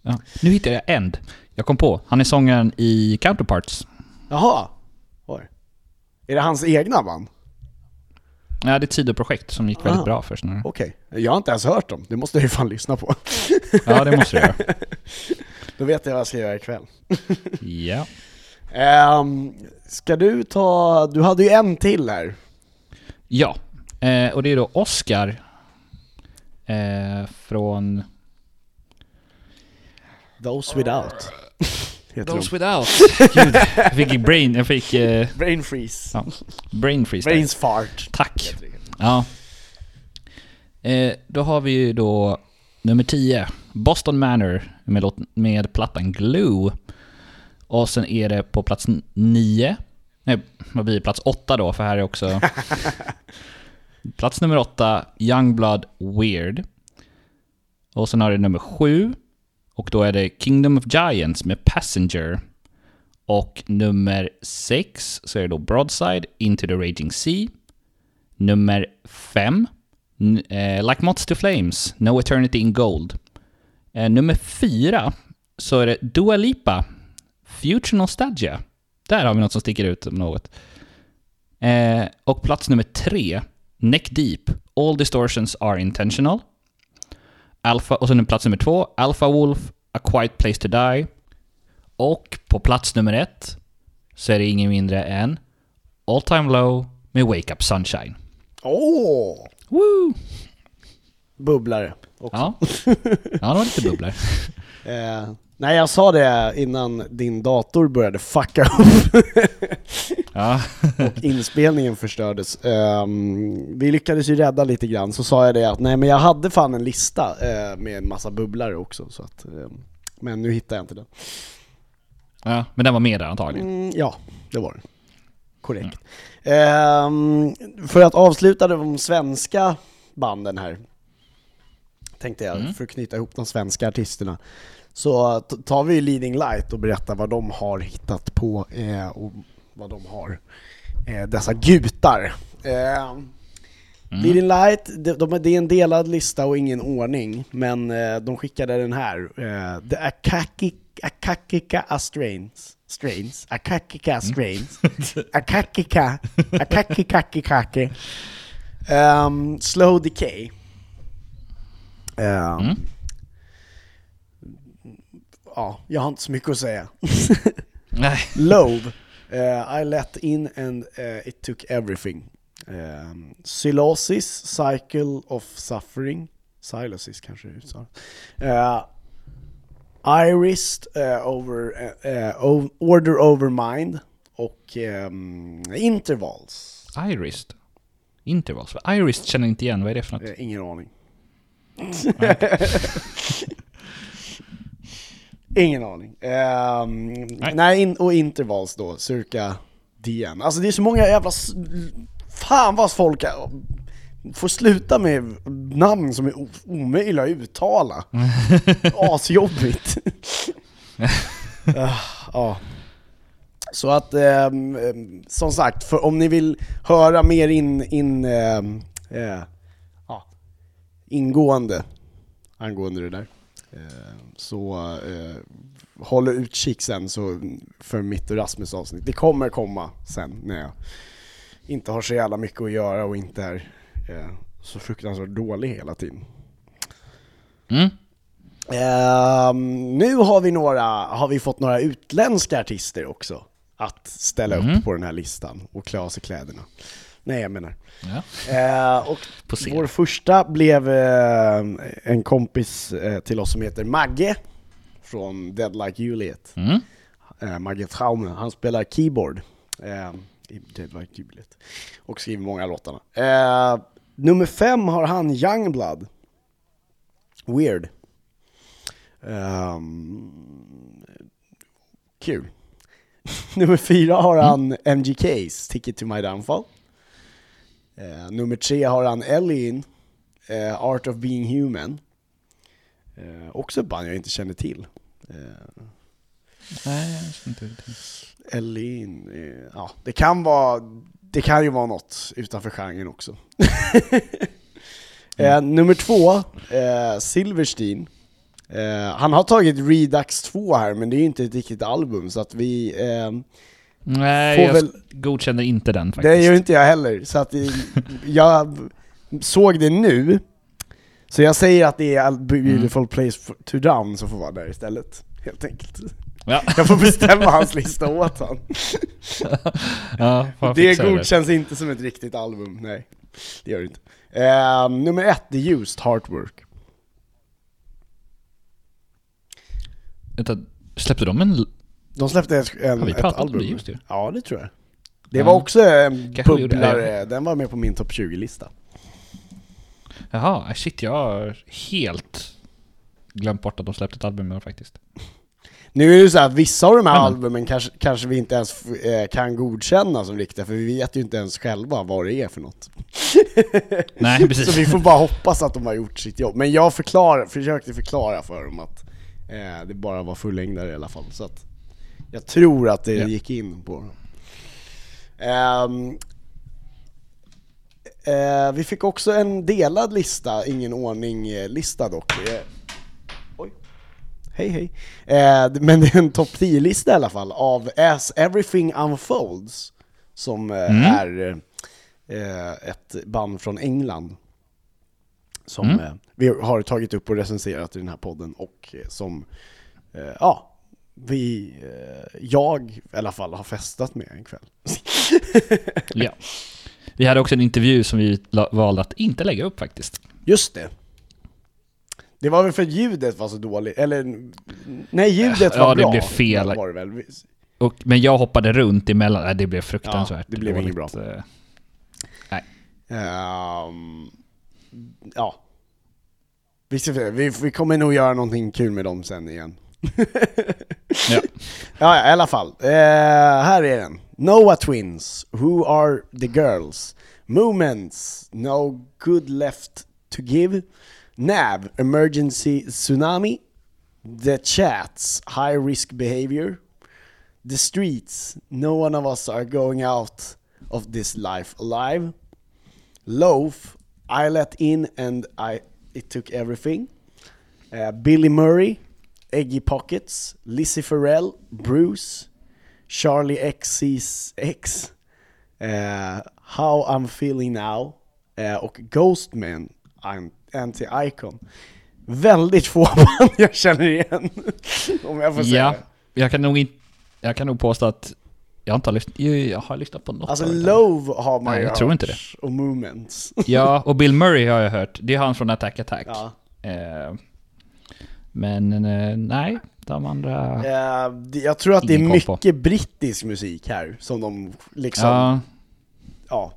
Ja. Nu hittade jag End. Jag kom på. Han är sångaren i Counterparts. Jaha! Oj. Är det hans egna band? Ja, det är ett sidoprojekt som gick väldigt Ah. bra först. Okej. Jag har inte ens hört dem, det måste jag ju fan lyssna på. Ja, det måste du göra. Då vet jag vad jag ska göra ikväll. Ja. Um, ska du ta, du hade ju en till här. Ja, eh, och det är då Oscar eh, från Those Without. Those de. Without. Gud, jag fick brain, jag fick eh, Brain freeze. ja, brain freeze. där. Brains fart. Tack. Ja. Eh, då har vi ju då nummer 10, Boston Manor med, låt, med plattan Glue. Och sen är det på plats 9, nej vad blir plats 8 då, för här är också plats nummer 8, Youngblood Weird. Och sen har det nummer 7, och då är det Kingdom of Giants med Passenger. Och nummer 6 så är det då Broadside, Into the Raging Sea. Nummer 5, eh, Like Moths to Flames, No Eternity in Gold. Eh, nummer 4 så är det Dua Lipa, Future Nostalgia. Där har vi något som sticker ut om något. Eh, och plats nummer 3, Neck Deep, All Distortions Are Intentional. Alpha, och sen plats nummer 2, Alpha Wolf, A Quiet Place to Die. Och på plats nummer 1 så är det ingen mindre än All Time Low med Wake Up Sunshine. Åh! Woo! Bubblare också. Ja. ja, det var lite bubblor. Eh, Nej jag sa det innan din dator började fucka upp Ja. och inspelningen förstördes. Ehm, vi lyckades ju rädda lite grann, så sa jag det att nej men jag hade fan en lista eh, med en massa bubblare också så att, ehm, Men nu hittar jag inte den. ja. Men den var med där antagligen. Mm, ja, det var den. Korrekt. Ehm, för att avsluta de svenska banden här, tänkte jag, för att knyta ihop de svenska artisterna, så tar vi Leading Light och berättar vad de har hittat på eh, och vad de har, eh, dessa gutar. Ehm, Leading Light, de, de, det är en delad lista och ingen ordning, men eh, de skickade den här. Eh, the Akaki, Akakika Strains. Strains. Akakika Strains. Akakika. Akakikakikaki. Um, slow Decay. Ehm, Ja, jag har inte så mycket att säga. Nej. Love. Uh, I let in and uh, it took everything. Um, Sylosis, Cycle of Suffering. Silosis kanske det uttalas. Uh, Iris, uh, over, uh, uh, Order Over Mind och um, Intervals. Iris. Intervals. Iris känner inte igen, vad är det för något? Eh, ingen aning. ingen aning. Ehm, nej, in, och Intervals då, cirka DN. Alltså det är så många jävla... Fan vad folk är, får sluta med namn som är omöjliga att uttala. Asjobbigt. Ah, Ja. Så att, ehm, som sagt, för om ni vill höra mer in, in eh, ja, ingående angående det där, så eh, håll utkik sen så för mitt och Rasmus avsnitt. Det kommer komma sen när jag inte har så jävla mycket att göra och inte är eh, så fruktansvärt dålig hela tiden. Mm. Ehm, nu har vi, några, har vi fått några utländska artister också att ställa Mm. upp på den här listan och klä av sig kläderna. Nej, jag menar. Ja. Eh, och vår första blev eh, en kompis eh, till oss som heter Magge från Dead Like Juliet. Mm. Eh, Magge Traume, han spelar keyboard eh, i Dead Like Juliet och skriver många låtarna. Eh, nummer fem har han Youngblood. Weird. Kul. nummer fyra har han MGK's Ticket to My Downfall. Eh, nummer tre har han Elin, eh, Art of Being Human. Eh, också ett band jag inte känner till. Eh, Nej, jag känner inte till. Elin, eh, ja det kan vara, det kan ju vara något utanför genren också. eh, nummer två, Silverstein. Han har tagit Redux 2 här men det är ju inte ett riktigt album så att vi, Nej, jag väl- godkänner inte den faktiskt. det gör inte jag heller. Så att jag såg det nu, så jag säger att det är A Beautiful Place for- to Drown som får vara där istället. Helt enkelt. Ja, Jag får bestämma hans lista åt han. ja Det godkänns inte som ett riktigt album, nej. Det gör det inte. Eh, nummer ett, The Used, Heartwork. Vänta, släppte de en... De släppte en, Har vi ett pratat om album. det just det? Ja, det tror jag. Det Ja. var också en bubblare, den var med på min topp 20-lista. Jaha, shit jag har helt glömt bort att de släppte ett album år faktiskt. Nu är det så att vissa av de här Men- albumen kanske, kanske vi inte ens eh, kan godkänna som riktiga, för vi vet ju inte ens själva vad det är för något. Nej, precis. Så vi får bara hoppas att de har gjort sitt jobb. Men jag förklar, försökte förklara för dem att eh, det bara var fullängdare i alla fall. Så att jag tror att det Ja. gick in på. Ehm, eh, vi fick också en delad lista, ingen ordning-lista dock. Oj. Hej hej. Eh, men det är en topp 10-lista i alla fall av As Everything Unfolds. Som eh, Mm. är ett band från England. Som Mm. vi har tagit upp och recenserat i den här podden och som, ja, vi, eh, jag i alla fall har festat med en kväll. Ja. Vi hade också en intervju som vi valde att inte lägga upp faktiskt. Just det. Det var väl för att ljudet var så dåligt, eller nej ljudet Ja, var det bra. blev fel. Det väl. Och, men jag hoppade runt emellan, nej, det blev fruktansvärt Ja, det blev inget dåligt, eh. Ja. Vi, ska, se, vi, vi kommer nog göra någonting kul med dem sen igen. Ja. Ja, i alla fall. Eh, här är den. Noah Twins, Who are the girls? Moments, No good left to give. Nav, Emergency Tsunami. The Chats, High risk behavior. The Streets, No one of us are going out of this life alive. Loaf, I let in and I it took everything. Uh, Billy Murray, Eggy Pockets, Lizzie Farrell, Bruce, Charlie XC's X, uh, How I'm Feeling Now uh, och Ghostman, An- Anti-Icon. Väldigt få band jag känner igen, om jag får säga ja, jag kan nog inte, jag kan nog påstå att jag inte har lyssnat, jag har lyssnat på något Alltså. Love har man Nej, ju jag tror hört, inte det. och Movements. Ja, och Bill Murray har jag hört, det är han från Attack Attack. ja. Eh, men eh, nej, de andra... Eh, jag tror att det är på. mycket brittisk musik här, som de liksom, ja, ja,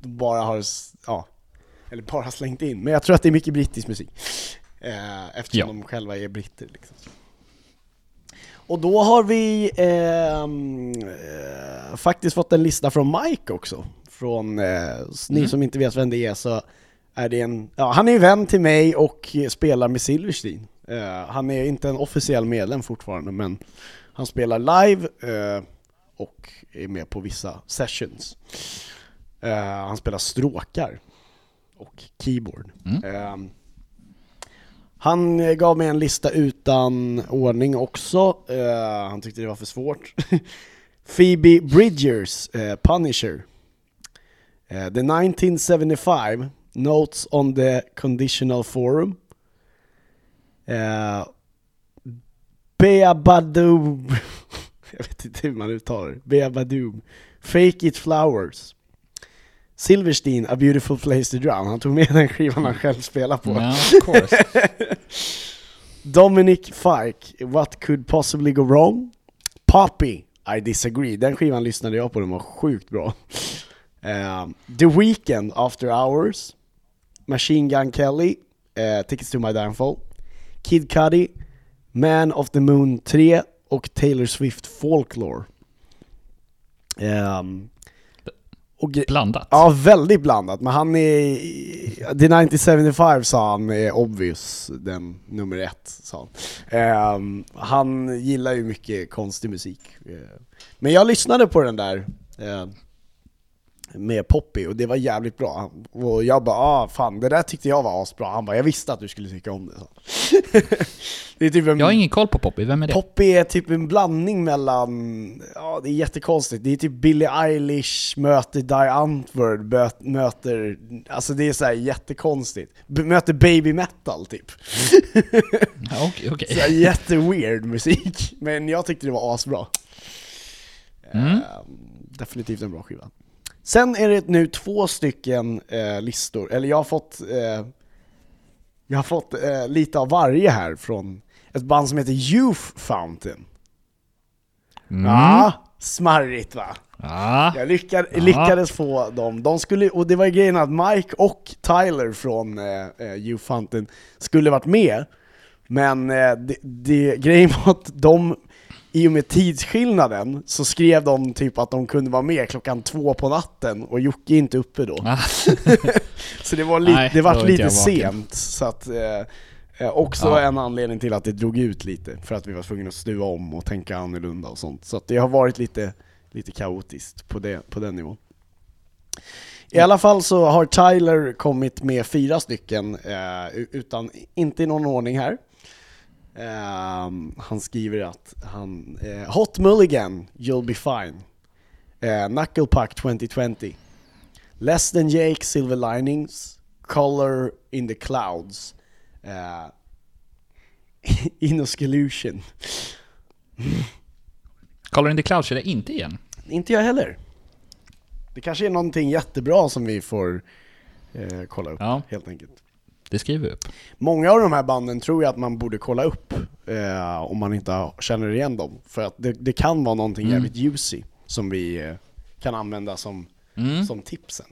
bara har, ja, eller bara slängt in. Men jag tror att det är mycket brittisk musik. Eh, eftersom Ja. de själva är britter liksom. Och då har vi ehm, eh, faktiskt fått en lista från Mike också. Från, eh, ni som inte vet vem det är så är det en, ja han är vän till mig och spelar med Silverstein. Eh, han är inte en officiell medlem fortfarande men han spelar live eh, och är med på vissa sessions. Eh, han spelar stråkar och keyboard. Eh, han gav mig en lista utan ordning också, han tyckte det var för svårt. Phoebe Bridgers, Punisher. The 1975, Notes on the Conditional Forum. Uh, Beabadoom, jag vet inte hur man uttalar det, Beabadoom. Fake It Flowers. Silverstein, A Beautiful Place to Drown. Han tog med den skivan han själv spelar på. ja, of course. Dominic Fike, What Could Possibly Go Wrong? Poppy, I Disagree. Den skivan lyssnade jag på, den var sjukt bra. Ehm, The Weeknd, After Hours. Machine Gun Kelly, eh, Tickets to My Downfall. Kid Cudi, Man of the Moon 3 och Taylor Swift Folklore. Ehm, och Blandat. Ja, väldigt blandat, men han är... The 1975 sa han är obvious, den nummer ett sa han. Ehm, han gillar ju mycket konstig musik. Eh, Men jag lyssnade på den där eh, med Poppy och det var jävligt bra. Och jag bara ah fan, det där tyckte jag var asbra. Han bara jag visste att du skulle tycka om det. det är typ en Jag har ingen koll på Poppy, vem är det? Poppy är typ en blandning mellan, ja det är jättekonstigt, det är typ Billie Eilish möter Die Antwoord, möter, alltså det är så här jättekonstigt. B- möter baby metal typ. Ja, Okej, okej. Så jätteweird musik, men jag tyckte det var asbra. Mm. Eh, definitivt en bra skiva. Sen är det nu två stycken eh, listor, eller jag har fått, eh, jag har fått eh, lite av varje här från ett band som heter Youth Fountain. Mm. Ja, smarrigt va? Ja. Jag lyckad, Ja. lyckades få dem. De skulle, och det var ju grejen att Mike och Tyler från eh, eh, Youth Fountain skulle varit med. Men eh, det, det, grejen var att de, i och med tidsskillnaden, så skrev de typ att de kunde vara med klockan två på natten och Jocke är inte uppe då. Ah. Så det var, li- Nej, det var lite sent, så att eh, eh, också Ja. en anledning till att det drog ut lite, för att vi var tvungna att stuva om och tänka annorlunda och sånt. Så det har varit lite, lite kaotiskt på, det, på den nivån. I alla fall så har Tyler kommit med fyra stycken, eh, utan, inte i någon ordning här. Ehm, han skriver att han, eh, Hot Mulligan, You'll Be Fine. Eh, Knuckle Puck 2020. Less than Jake, Silver Linings, Color in the Clouds, uh, Inoscalution. Color in the Clouds känner jag inte igen. Inte jag heller. Det kanske är någonting jättebra som vi får eh, kolla upp, Ja. helt enkelt. Det skriver vi upp. Många av de här banden tror jag att man borde kolla upp eh, om man inte känner igen dem. För att det, det kan vara någonting Mm. jävligt juicy som vi eh, kan använda som, Mm. som tipsen.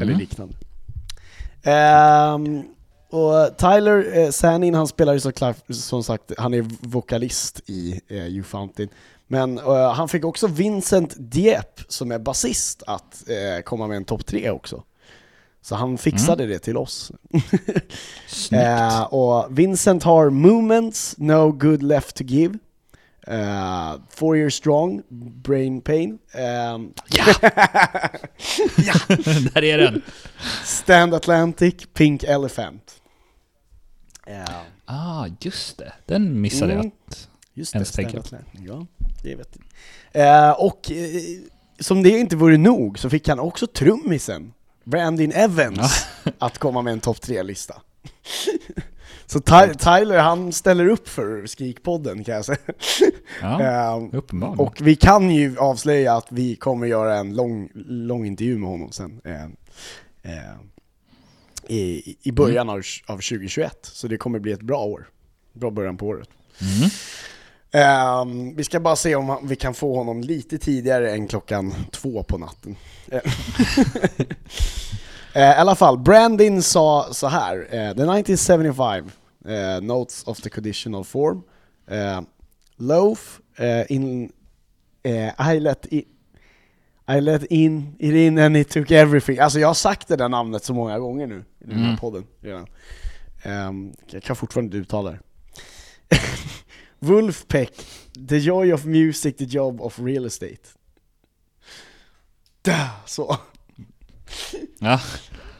Eller liknande. Ehm, och Tyler eh, Sanin, han spelar ju såklart, som sagt, han är vokalist i eh, You Fountain. Men eh, han fick också Vincent Dieppe, som är basist, att eh, komma med en topp tre också. Så han fixade det till oss. Eh, och Vincent har Movements, No Good Left To Give. Eh, four Year Strong, Brain Pain. ehm, Där är den. Stand Atlantic, Pink Elephant. Eh, Ah, just det. Den missade Mm. jag. att- just Ens tänka. Atlantic. Ja, det vet jag. Eh, och som det inte vore nog så fick han också trummisen, Brandon Evans, att komma med en topp tre-lista. Så Ty- Tyler, han ställer upp för Skrikpodden kan jag säga. Ja, Eh, uppenbarligen. och vi kan ju avslöja att vi kommer göra en lång, lång intervju med honom sen. Eh, eh, i, I början av, av 2021, så det kommer bli ett bra år. Bra början på året. Mm. Ehm, vi ska bara se om vi kan få honom lite tidigare än klockan två på natten. Eh, eh, I alla fall, Brandin sa så här. eh, the 1975 eh, Notes of the Conditional Form. Eh, Loaf in... I let in... I let in it in and it took everything. Alltså jag har sagt det där namnet så många gånger nu i den här Mm. podden redan. Ehm, jag kan fortfarande inte uttala det. Wolfpack, the joy of music, the job of real estate. Där, så. Ja.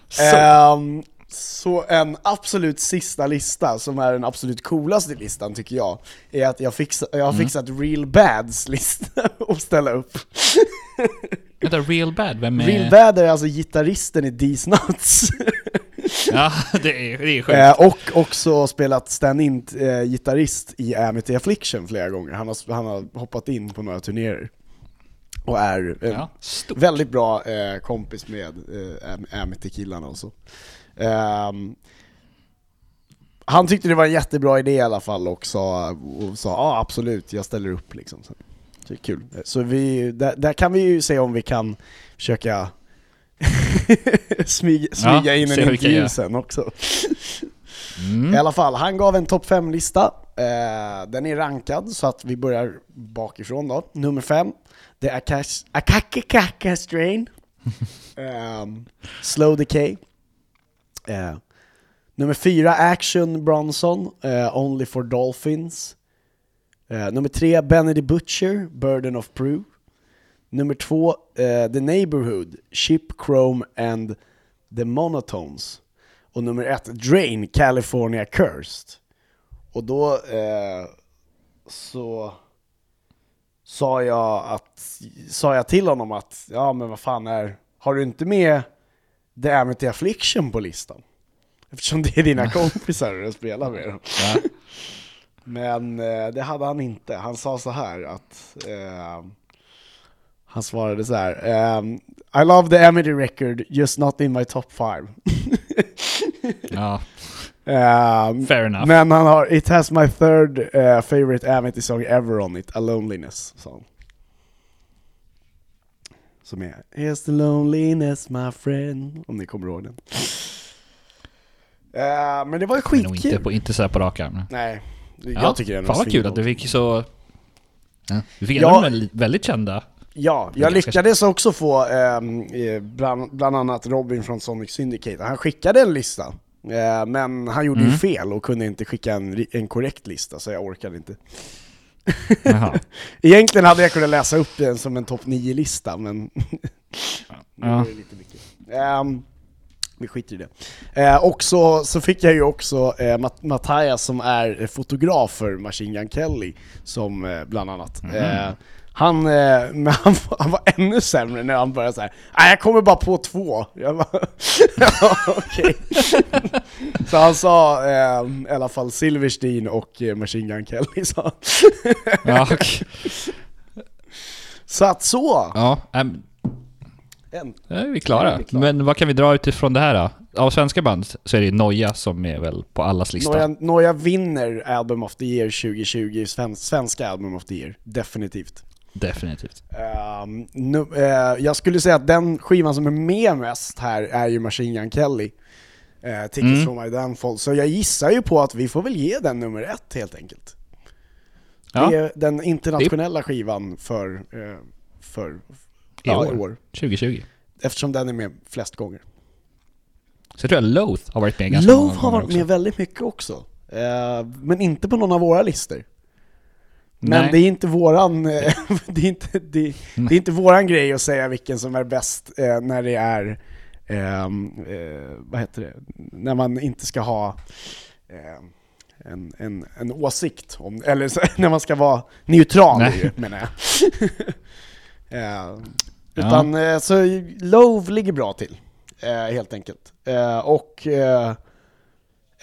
Så. Ehm, så en absolut sista lista, som är den absolut coolaste listan tycker jag, är att jag, fixa, jag har fixat Real Bads lista att ställa upp. Vänta, Real Bad, vem är... Real Bad är alltså gitarristen i These Nuts. Ja, det är, det är sjukt. Eh, och också spelat stand-in eh, gitarrist i Amity Affliction flera gånger. Han har, han har hoppat in på några turnéer. Och är en Ja, stort. väldigt bra eh, kompis med eh, Am- Amity-killarna och så. Ehm, han tyckte det var en jättebra idé i alla fall och sa, och sa ja absolut, jag ställer upp liksom. Så, det är kul. Så vi, där, där kan vi ju se om vi kan försöka smyga, smyga Ja, in en intervju sen också. Mm. I alla fall, han gav en topp 5-lista. Eh, den är rankad, så att vi börjar bakifrån då. Nummer 5, The Akash- Akakakaka Strain. Ehm, Slow Decay. Eh, nummer 4, Action Bronson, eh, Only for Dolphins. Eh, nummer 3, Benny the Butcher, Burden of Proof. Nummer 2, eh, The Neighborhood, Chip Chrome and The Monotones. Och nummer ett, Drain, California Cursed. Och då eh, så sa jag, att, sa jag till honom att, ja men vad fan är, har du inte med The Amity Affliction på listan? Eftersom det är dina kompisar och du spelar med dem. Ja. Men eh, det hade han inte. Han sa så här att eh, han svarade så här. ehm, I love the Amity record, just not in my top five. ja, Ehm, fair enough. men han har It has my third eh, favorite Amity song ever on it, A Loneliness song. Som är Here's the loneliness my friend, om ni kommer ihåg den. Eh, men det var ju skitkul. inte, på, inte så på rak arm. Nej, jag Ja, tycker den är Fan vad kul att du fick så... Ja. Du fick Ja. ändå väldigt, väldigt kända. Ja, jag lyckades också få eh, bland, bland annat Robin från Sonic Syndicate. Han skickade en lista, eh, men han gjorde ju Mm. fel och kunde inte skicka en, en korrekt lista, så jag orkade inte. Egentligen hade jag kunnat läsa upp den som en topp 9-lista, men Ja. det lite mycket. Ehm, vi skiter i det. Eh, och så, så fick jag ju också eh, Mat- Mattias som är fotograf för Machine Gun Kelly, som eh, bland annat. Mhm. Eh, han, eh, men han, var- han var ännu sämre när han började såhär Nej jag kommer bara på två. Jag bara, ja, okej. så han sa eh, i alla fall Silverstein och eh, Machine Gun Kelly sa. Ja, okej. Så att så! ja, ähm, En, är vi klara. vi är klara. Men vad kan vi dra utifrån det här då? av svenska band så är det Noja som är väl på allas lista. Noja, vinner Album of the Year 2020, sven, svenska Album of the Year, definitivt. Definitivt. Ehm, nu, eh, jag skulle säga att den skivan som är med mest här är ju Machine Gun Kelly. Uh, Tickets Mm. from my downfall. Så jag gissar ju på att vi får väl ge den nummer ett helt enkelt. Ja, Det är den internationella skivan för, eh, för I år. år. 2020. Eftersom den är med flest gånger. Så jag tror att Loath har varit med ganska många Love har gånger varit också. med väldigt mycket också. Eh, men inte på någon av våra listor. Men Nej. det är inte våran, eh, det, är inte, det, det är inte våran grej att säga vilken som är bäst eh, när det är, ehm, eh, vad heter det, när man inte ska ha eh, en, en, en åsikt om, eller så, när man ska vara neutral ju, menar jag. eh, utan eh, så Love ligger bra till, helt enkelt. Och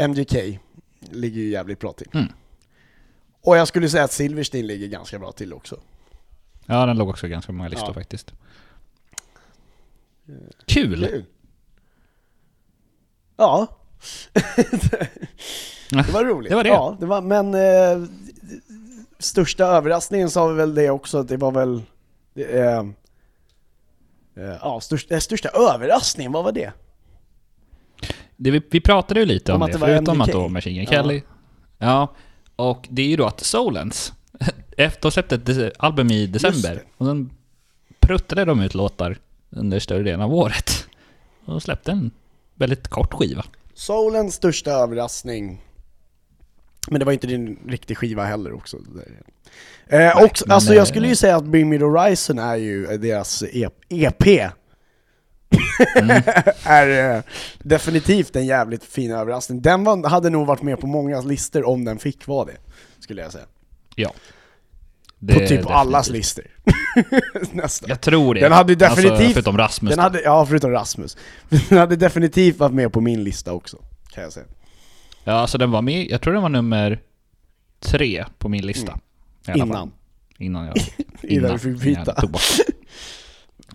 MGK ligger ju jävligt bra till. Mm. Och jag skulle säga att Silverstein ligger ganska bra till också. Ja, den låg också ganska många listor Ja. faktiskt. Kul! Kul. Ja. det var roligt. Det var det. Ja, det var, men eh, största överraskningen sa vi väl det också, att det var väl det, eh, eh, Ja, största, eh, största överraskningen, vad var det? Det, vi, vi pratade ju lite Om om, det, det förutom MGK. att då Machine Gun Ja. Kelly. Ja. Och det är ju då att Solens, de släppte ett album i december, och sen pruttade de ut låtar under större delen av året. Och de släppte en väldigt kort skiva. Soulens största överraskning Men det var inte din riktig skiva heller också eh, och, Alltså jag eh, skulle ju säga att Bring Me The Horizon är ju deras EP Mm. Är eh, definitivt en jävligt fin överraskning Den var, hade nog varit med på många listor om den fick vara det Skulle jag säga Ja. På Det är typ allas definitivt. listor Nästan Jag tror det. Den hade definitivt- Alltså, förutom Rasmus. Den hade, ja förutom Rasmus Den hade definitivt varit med på min lista också Kan jag säga Ja, alltså den var med, jag tror den var nummer tre på min lista. Fall. Innan Innan jag... Innan du fick innan byta.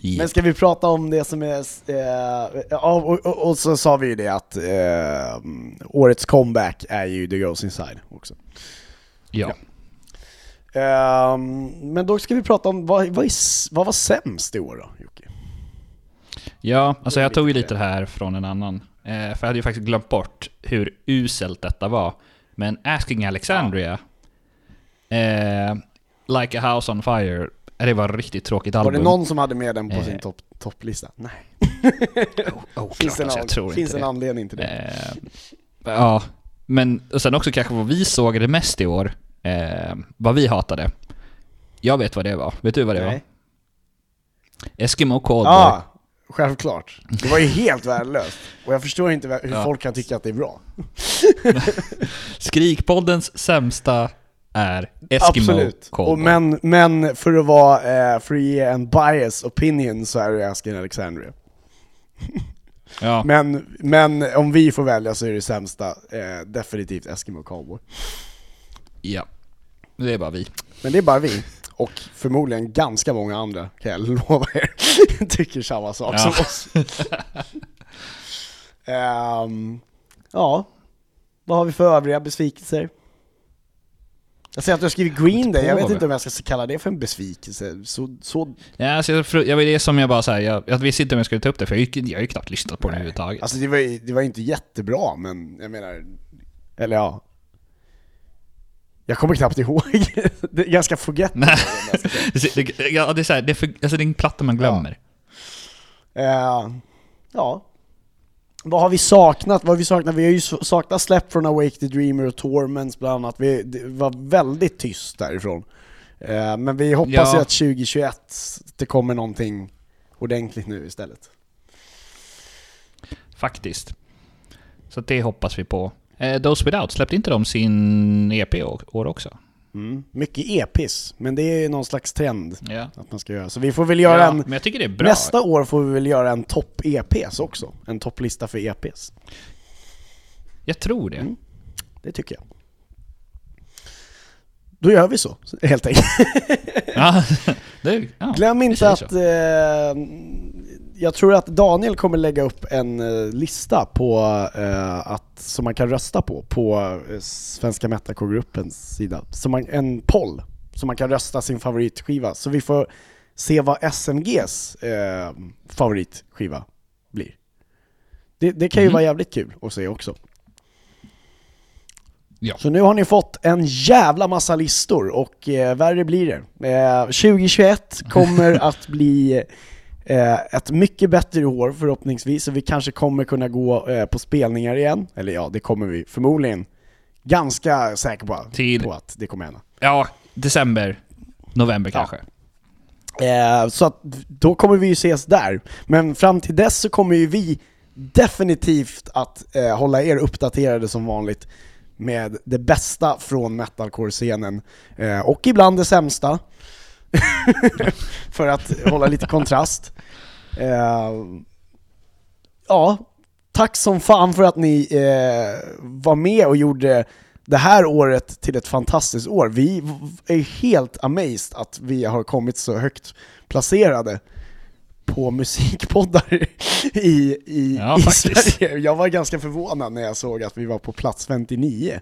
Ja. Men ska vi prata om det som är, eh, ja, och, och, och så sa vi ju det att eh, årets comeback är ju The Girls Inside också. ja. Eh, men då ska vi prata om, vad, vad, är, vad var sämst i år då, Jocke? Ja, alltså jag tog ju det. lite här från en annan. Eh, för jag hade ju faktiskt glömt bort hur uselt detta var. Men Asking Alexandria, eh, Like a House on Fire, det var ett riktigt tråkigt Var album. det någon som hade med den på Eh. sin topp, topplista? Nej. Oh, Finns, klart, en, alltså, jag tror finns inte en det. anledning till det? Eh, ja, men och sen också kanske vad vi såg det mest i år, eh, vad vi hatade. Jag vet vad det var. Vet du vad det Nej. var? Eskimo Coldboy. Ja, självklart. Det var ju helt värdelöst. Och jag förstår inte hur Ja. folk kan tycka att det är bra. Skrikpoddens sämsta är Eskimo Absolut. Coldboy. Och men, men för att vara, eh, för att ge en bias opinion så är det Askin Alexandria. ja. Men, men om vi får välja så är det sämsta eh, definitivt Eskimo Cowboy. ja, det är bara vi. Men det är bara vi. Och förmodligen ganska många andra, kan jag lova er, tycker samma sak Ja. som oss. Ehm, ja, vad har vi för övriga besvikelser? Jag ser att du har skrivit Green Day, jag vet inte om jag ska kalla det för en besvikelse. Så, så, Ja, alltså, jag, jag var det som jag bara säger, jag, jag visste inte om jag skulle ta upp det för jag, jag har ju knappt lyssnat på det överhuvudtaget. alltså det var, ju- det var inte jättebra, men jag menar, eller ja. Jag kommer knappt ihåg, det är ganska forget. Nej. det, ja, det är så här, det är, för, alltså, det är en platta man glömmer. Eh, ja. Vad har vi saknat? Vad har vi saknat? Vi har ju saknat släpp från Awake the Dreamer och Torments bland annat. Vi, det var väldigt tyst därifrån. Eh, men vi hoppas Ja. ju att 2021 det kommer någonting ordentligt nu istället. Faktiskt. Så det hoppas vi på. Eh, Those Without, släppte inte de sin EP år också? Mm. Mycket epis, men det är någon slags trend Ja. att man ska göra. Så vi får väl göra ja, en... men jag tycker det är bra. Nästa år får vi väl göra en topp-EPs också. En topplista för EPs. Jag tror det. Mm. Det tycker jag. Då gör vi så, helt enkelt. Ja, det, ja, Glöm inte att eh, jag tror att Daniel kommer lägga upp en eh, lista på eh, att, som man kan rösta på, på eh, Svenska Metalcore-gruppens sida. Som man, en poll, som man kan rösta sin favoritskiva. Så vi får se vad SMGs eh, favoritskiva blir. Det, det kan ju Mhm. vara jävligt kul att se också. Ja. Så nu har ni fått en jävla massa listor och eh, värre blir det. Eh, 2021 kommer att bli ett mycket bättre år förhoppningsvis, och vi kanske kommer kunna gå eh, på spelningar igen. Eller ja, det kommer vi förmodligen. Ganska säker på, Till- på att det kommer hända. Ja, december, november Ja. kanske. Eh, så att då kommer vi ju ses där. Men fram till dess så kommer ju vi definitivt att eh, hålla er uppdaterade som vanligt med det bästa från metalcore-scenen. Eh, och ibland det sämsta. För att hålla lite kontrast. Eh, ja, tack som fan för att ni eh, var med och gjorde det här året till ett fantastiskt år. Vi är helt amazed att vi har kommit så högt placerade på musikpoddar i, i, Ja, i. Sverige. Jag var ganska förvånad när jag såg att vi var på plats 59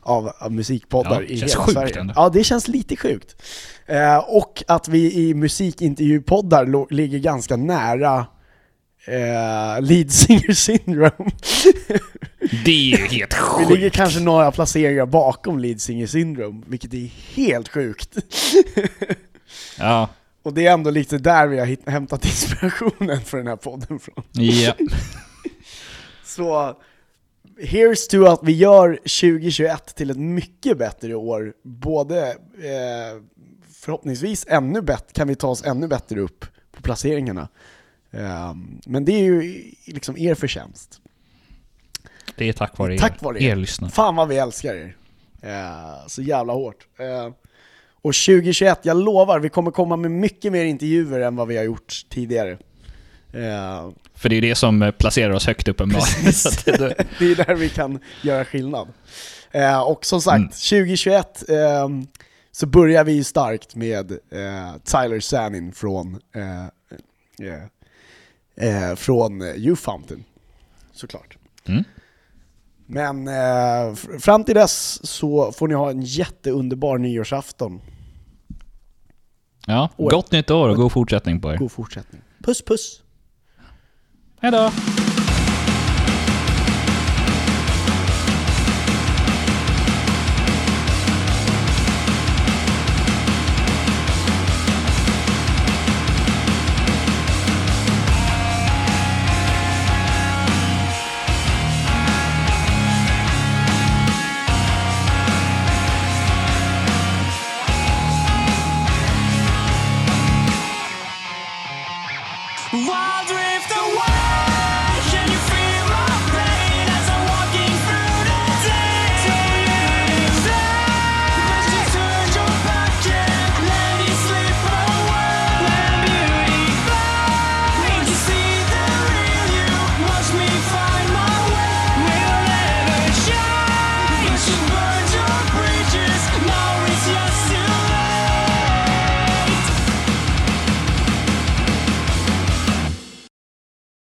av, av musikpoddar Ja, i hela sjukt Sverige. ändå. Ja, det känns lite sjukt. Eh, och att vi i musikintervjupoddar ligger ganska nära eh, Lead Singer Syndrome. Det är ju helt Vi ligger sjukt. kanske några placeringar bakom Lead Singer Syndrome, vilket är helt sjukt. Ja, Och det är ändå lite där vi har hämtat inspirationen för den här podden från. ja. Så, here's to att vi gör 2021 till ett mycket bättre år. Både eh, förhoppningsvis ännu bättre, kan vi ta oss ännu bättre upp på placeringarna. Eh, men det är ju liksom er förtjänst. Det är tack vare er, Tack vare er. er lyssnare. Fan vad vi älskar er. Eh, så jävla hårt. Och 2021, jag lovar, vi kommer komma med mycket mer intervjuer än vad vi har gjort tidigare. Eh, För det är ju det som eh, placerar oss högt uppenbarligen. Det, det är där vi kan göra skillnad. Eh, och som sagt, Mm. 2021 ehm, så börjar vi starkt med Tyler Sanin från, från eh, You Fountain, såklart. Mm. Men fram till dess så får ni ha en jätteunderbar nyårsafton. Ja, År. gott nytt år och god fortsättning på er. God fortsättning. Puss puss! Hej då!